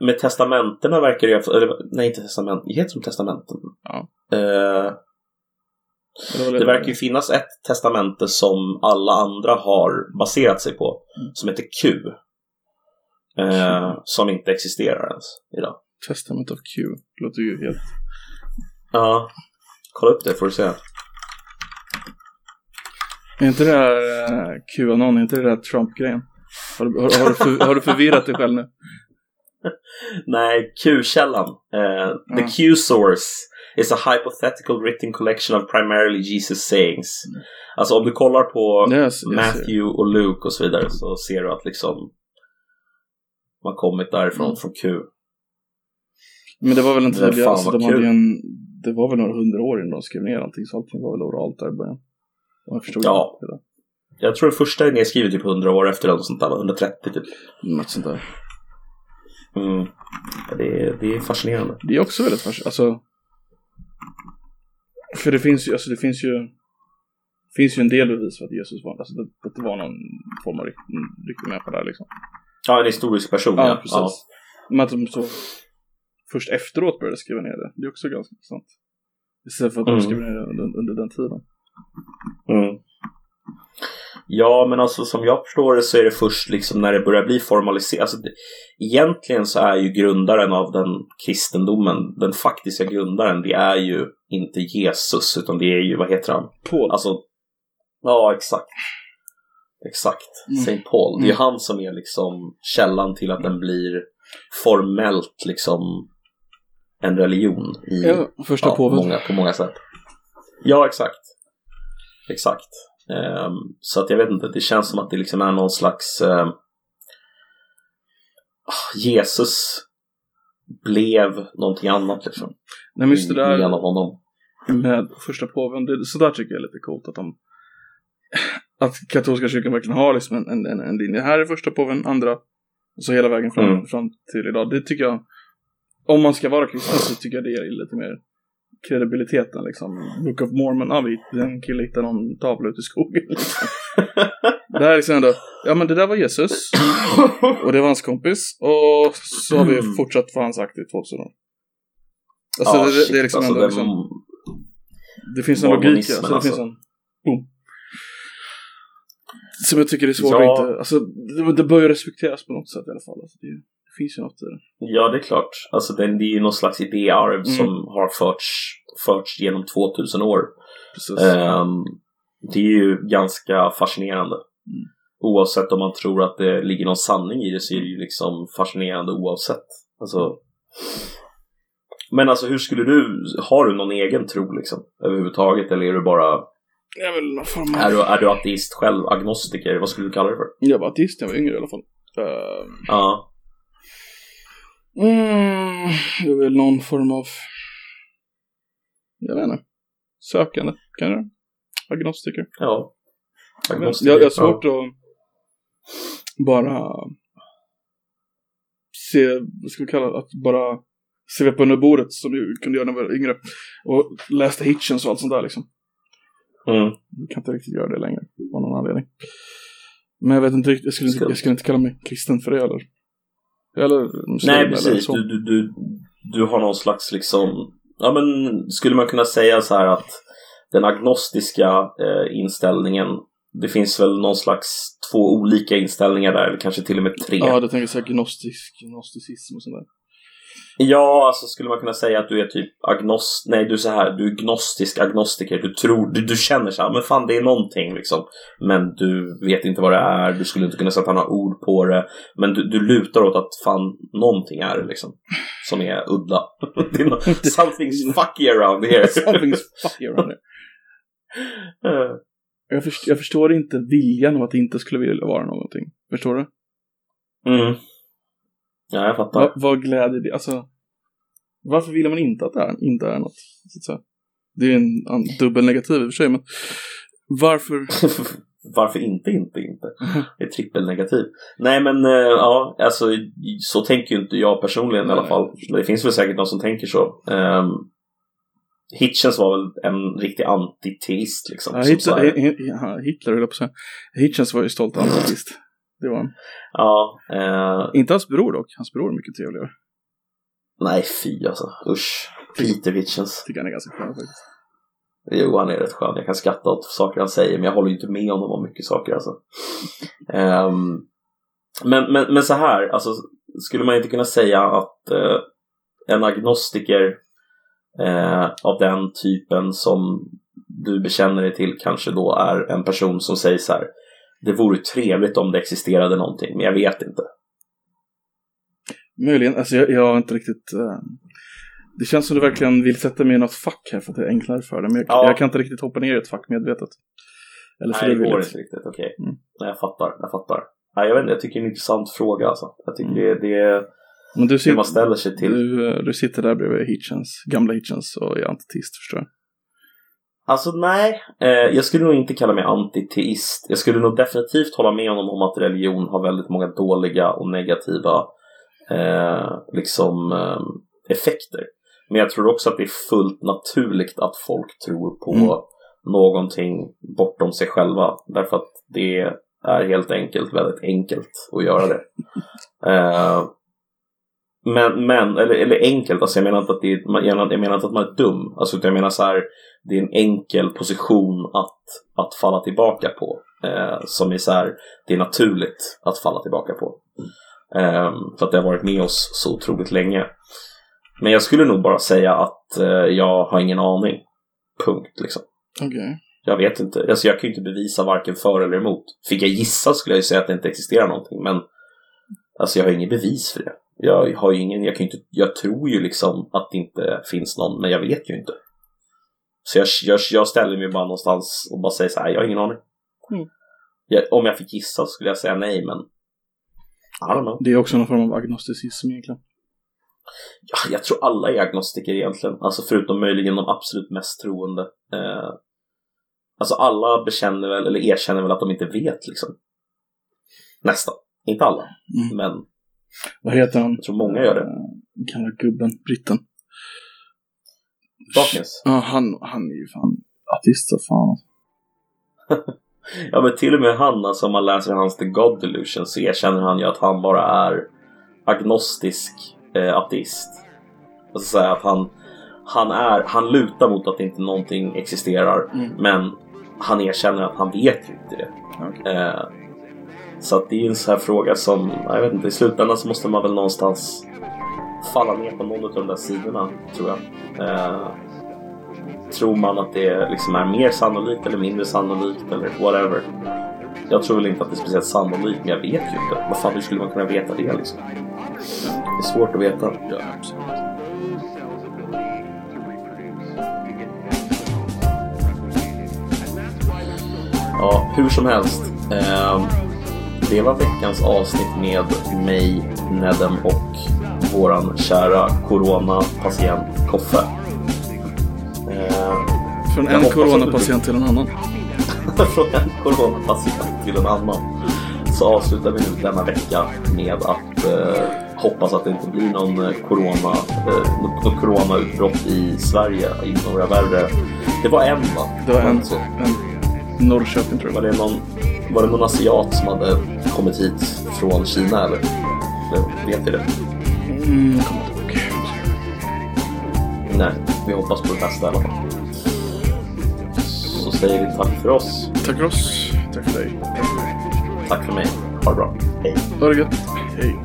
med testamentena verkar det eller nej inte testament, det heter som testamenten. Ja. Eh, det, verkar ju finnas ett testamente som alla andra har baserat sig på, mm. som heter Q. Eh, som inte existerar ens idag. Testament of Q, låter ju helt... Ja, kolla upp det får du se. Är inte det där uh, Qanon, är inte det där Trump-grejen? Har, har, har, har du förvirrat dig själv nu? Nej, Q-källan. Uh, the mm. Q-source is a hypothetical written collection of primarily Jesus sayings. Mm. Alltså om du kollar på yes, Matthew yes, och Luke och så vidare så ser du att liksom Man kommit därifrån Mm. från Q. Men det var väl en Det fan alltså, de hade en, det var väl några hundra år innan de skrev ner allting, så allting var väl oralt där i början. Jag förstod Ja. det. Jag tror det första är nedskrivet typ 100 år efter eller sånt där, 130 typ. Något sånt där. Mm. Ja, Det, är, det är fascinerande. Det är också väldigt fascinerande. Alltså, för det finns ju, alltså det finns ju, finns ju en del bevis för att Jesus var, alltså det, att det var någon form av riktig, riktig människa där liksom. Ja, en historisk person. Ja, precis. Men att de så först efteråt började skriva ner det, det är också ganska intressant. Istället för att de Mm. skrev ner det under, under den tiden. Mm. Ja, men alltså som jag förstår det så är det först liksom när det börjar bli formaliserat. Alltså, det, egentligen så är ju grundaren av den kristendomen, den faktiska grundaren, det är ju inte Jesus, utan det är ju, vad heter han? Paul. Alltså, ja exakt. Exakt. Mm. Saint Paul. Det är Mm. han som är liksom källan till att den blir formellt liksom en religion i ja, första ja, många, på många sätt. Ja, exakt. Exakt. Ehm, så att jag vet inte, det känns som att det liksom är någon slags ehm, ah, Jesus blev någonting annat liksom. Nej men just det där. Genom honom. med första påven, det, så där tycker jag är lite coolt att de att katolska kyrkan verkligen har liksom en, en, en, linje. Här är första påven, andra, och så hela vägen fram, Mm. fram till idag. Det tycker jag, om man ska vara kristen så tycker jag det ger lite mer kredibiliteten liksom. Book of Mormon, ja vi, en kille hittade någon tavla ute i skogen. Liksom. det här är liksom ändå, ja men det där var Jesus, och det var hans kompis, och så har vi Mm. fortsatt vad han sagt i 2000 år. Alltså Ja, det, shit, det är liksom alltså, ändå liksom, det finns en logik, ja. Mormonismen, Så det alltså. finns en... Boom. Som jag tycker är svårt Ja. att inte... Alltså, det, det bör ju respekteras på något sätt i alla fall. Alltså, det finns ju något i det. Ja, det är klart. Alltså det, är ju någon slags idéarv Mm. som har förts, förts genom 2000 år. Ehm, det är ju ganska fascinerande. Mm. Oavsett om man tror att det ligger någon sanning i det så är det ju liksom fascinerande oavsett. Alltså, men alltså hur skulle du, har du någon egen tro liksom överhuvudtaget eller är du bara, jag är väl någon form av... är du, är du ateist själv, agnostiker, vad skulle du kalla det för? Jag var ateist när jag var yngre i alla fall. Uh, Ja, mm, jag är väl någon form av... Jag vet inte. Sökande, kanske? Agnostiker. ja. Agnostiker, jag, jag har svårt att bara se, vad ska vi kalla det, att bara svepa under bordet som vi kunde göra när vi var yngre. Och läste Hitchens och allt sånt där liksom. Ja. Mm. Jag kan inte riktigt göra det längre, av någon anledning. Men jag vet inte riktigt, jag skulle inte, jag skulle inte kalla mig kristen för det eller. Eller Nej, eller precis. så. Du, du, du, har någon slags liksom, ja men skulle man kunna säga så här att den agnostiska eh, inställningen, det finns väl någon slags två olika inställningar där, eller kanske till och med tre. Ja, det tänker jag gnostisk, gnosticism och sånt där. Ja, alltså skulle man kunna säga att du är typ agnost... Nej, du är så här, du är gnostisk agnostiker. Du tror, du, du känner så här, men fan det är någonting liksom. Men du vet inte vad det är, du skulle inte kunna sätta några ord på det. Men du, du lutar åt att fan någonting är det liksom. Som är udda. det är no- something's fucky around here. Something's fucky around here. Jag, först, jag förstår inte viljan av att det inte skulle vilja vara någonting. Förstår du? mm. Ja, jag fattar. Vad, vad gläder det? Alltså, varför vill man inte att det är, inte är något? Så att säga. Det är en, en dubbel negativ i och för sig, men varför? Varför inte, inte, inte? Det är trippelnegativ. Nej men eh, ja, alltså så tänker ju inte jag personligen i alla fall. Det finns väl säkert någon som tänker så. Um, Hitchens var väl en riktig antiteist liksom. Ja, Hitler, Hitler höll jag på att säga. Hitchens var ju stolt anarkist. Det var han. ja eh, Inte hans bror dock. Hans bror är mycket trevligare. nej fy alltså. Usch. Peter Hitchens. Tycker han är ganska skön faktiskt. Jo, han är rätt skön. Jag kan skratta åt saker han säger, men jag håller ju inte med honom om mycket saker alltså. Ehm, men, men, men så här, alltså, skulle man inte kunna säga att eh, en agnostiker eh, av den typen som du bekänner dig till kanske då är en person som säger så här. Det vore trevligt om det existerade någonting, men jag vet inte. Möjligen, alltså jag, jag har inte riktigt... eh, det känns som du verkligen vill sätta mig i något fack här för att det är enklare för dig. Men jag, Ja. jag kan inte riktigt hoppa ner i ett fack medvetet. Eller Nej, det går inte riktigt. Okej. Mm. Nej, jag fattar. Jag fattar. Nej, jag vet inte, jag tycker det är en intressant fråga alltså. Jag tycker det, det är Men du, hur sit, man ställer sig till. du, eh, du sitter där bredvid Hitchens, gamla Hitchens och är antitist förstår jag. Alltså nej, eh, jag skulle nog inte kalla mig antiteist. Jag skulle nog definitivt hålla med honom om att religion har väldigt många dåliga och negativa eh, liksom eh, effekter. Men jag tror också att det är fullt naturligt att folk tror på Mm. någonting bortom sig själva. Därför att det är helt enkelt väldigt enkelt att göra det. Men, men eller, eller enkelt, alltså jag menar inte att det är, jag menar, inte att man är dum. Alltså jag menar så här, det är en enkel position att, att falla tillbaka på. Eh, som är så här, det är naturligt att falla tillbaka på. Eh, för att det har varit med oss så otroligt länge. Men jag skulle nog bara säga att eh, jag har ingen aning. Punkt liksom. Okej. Jag vet inte. Alltså jag kan ju inte bevisa varken för eller emot. Fick jag gissa skulle jag ju säga att det inte existerar någonting. Men alltså jag har ingen bevis för det. Jag har ju ingen, jag kan inte, jag tror ju liksom att det inte finns någon, men jag vet ju inte. Så jag, jag, jag ställer mig bara någonstans och bara säger så här, jag har ingen aning. Mm. Jag, om jag fick gissa skulle jag säga nej, men I don't know. Det är också någon form av agnosticism egentligen. Ja, jag tror alla är agnostiker egentligen, alltså förutom möjligen de absolut mest troende. Eh, alltså alla bekänner väl, eller erkänner väl att de inte vet liksom. Nästan. Inte alla, Mm. men Vad heter han? jag tror många gör det. Den gamla gubben, britten. Dawkins. Ja, han, han är ju fan ateist så fan. Ja men till och med han, alltså om man läser hans The God Delusion så erkänner han ju att han bara är agnostisk eh, ateist. Alltså säga att han, han är, han lutar mot att inte någonting existerar Mm. men han erkänner att han vet ju inte det. Okej. Eh, så att det är ju en sån här fråga som, jag vet inte, i slutändan så måste man väl någonstans falla ner på någon av de där sidorna, tror jag. Eh, tror man att det liksom är mer sannolikt eller mindre sannolikt eller whatever. Jag tror väl inte att det är speciellt sannolikt, men jag vet ju inte. Vad fan, hur skulle man kunna veta det liksom? Det är svårt att veta. Ja, absolut. Ja, hur som helst. Eh, det var veckans avsnitt med mig, Nedem och våran kära coronapatient Koffe. Eh, Från en coronapatient till en annan. från en coronapatient till en annan så avslutar vi nu denna vecka med att eh, hoppas att det inte blir någon eh, corona, eh, något, coronautbrott i Sverige i några värre. Det var en va? Det var en, en Norrköping tror jag. Var det någon, var det någon asiat som hade kommit hit från Kina eller? eller vet vi det? Mm, jag kommer inte ihåg. Nej, vi hoppas på det bästa i alla fall. Så säger vi tack för oss. Tack för oss. Tack för dig. Tack för mig. Ha det bra. Hej. Ha det gött. Hej.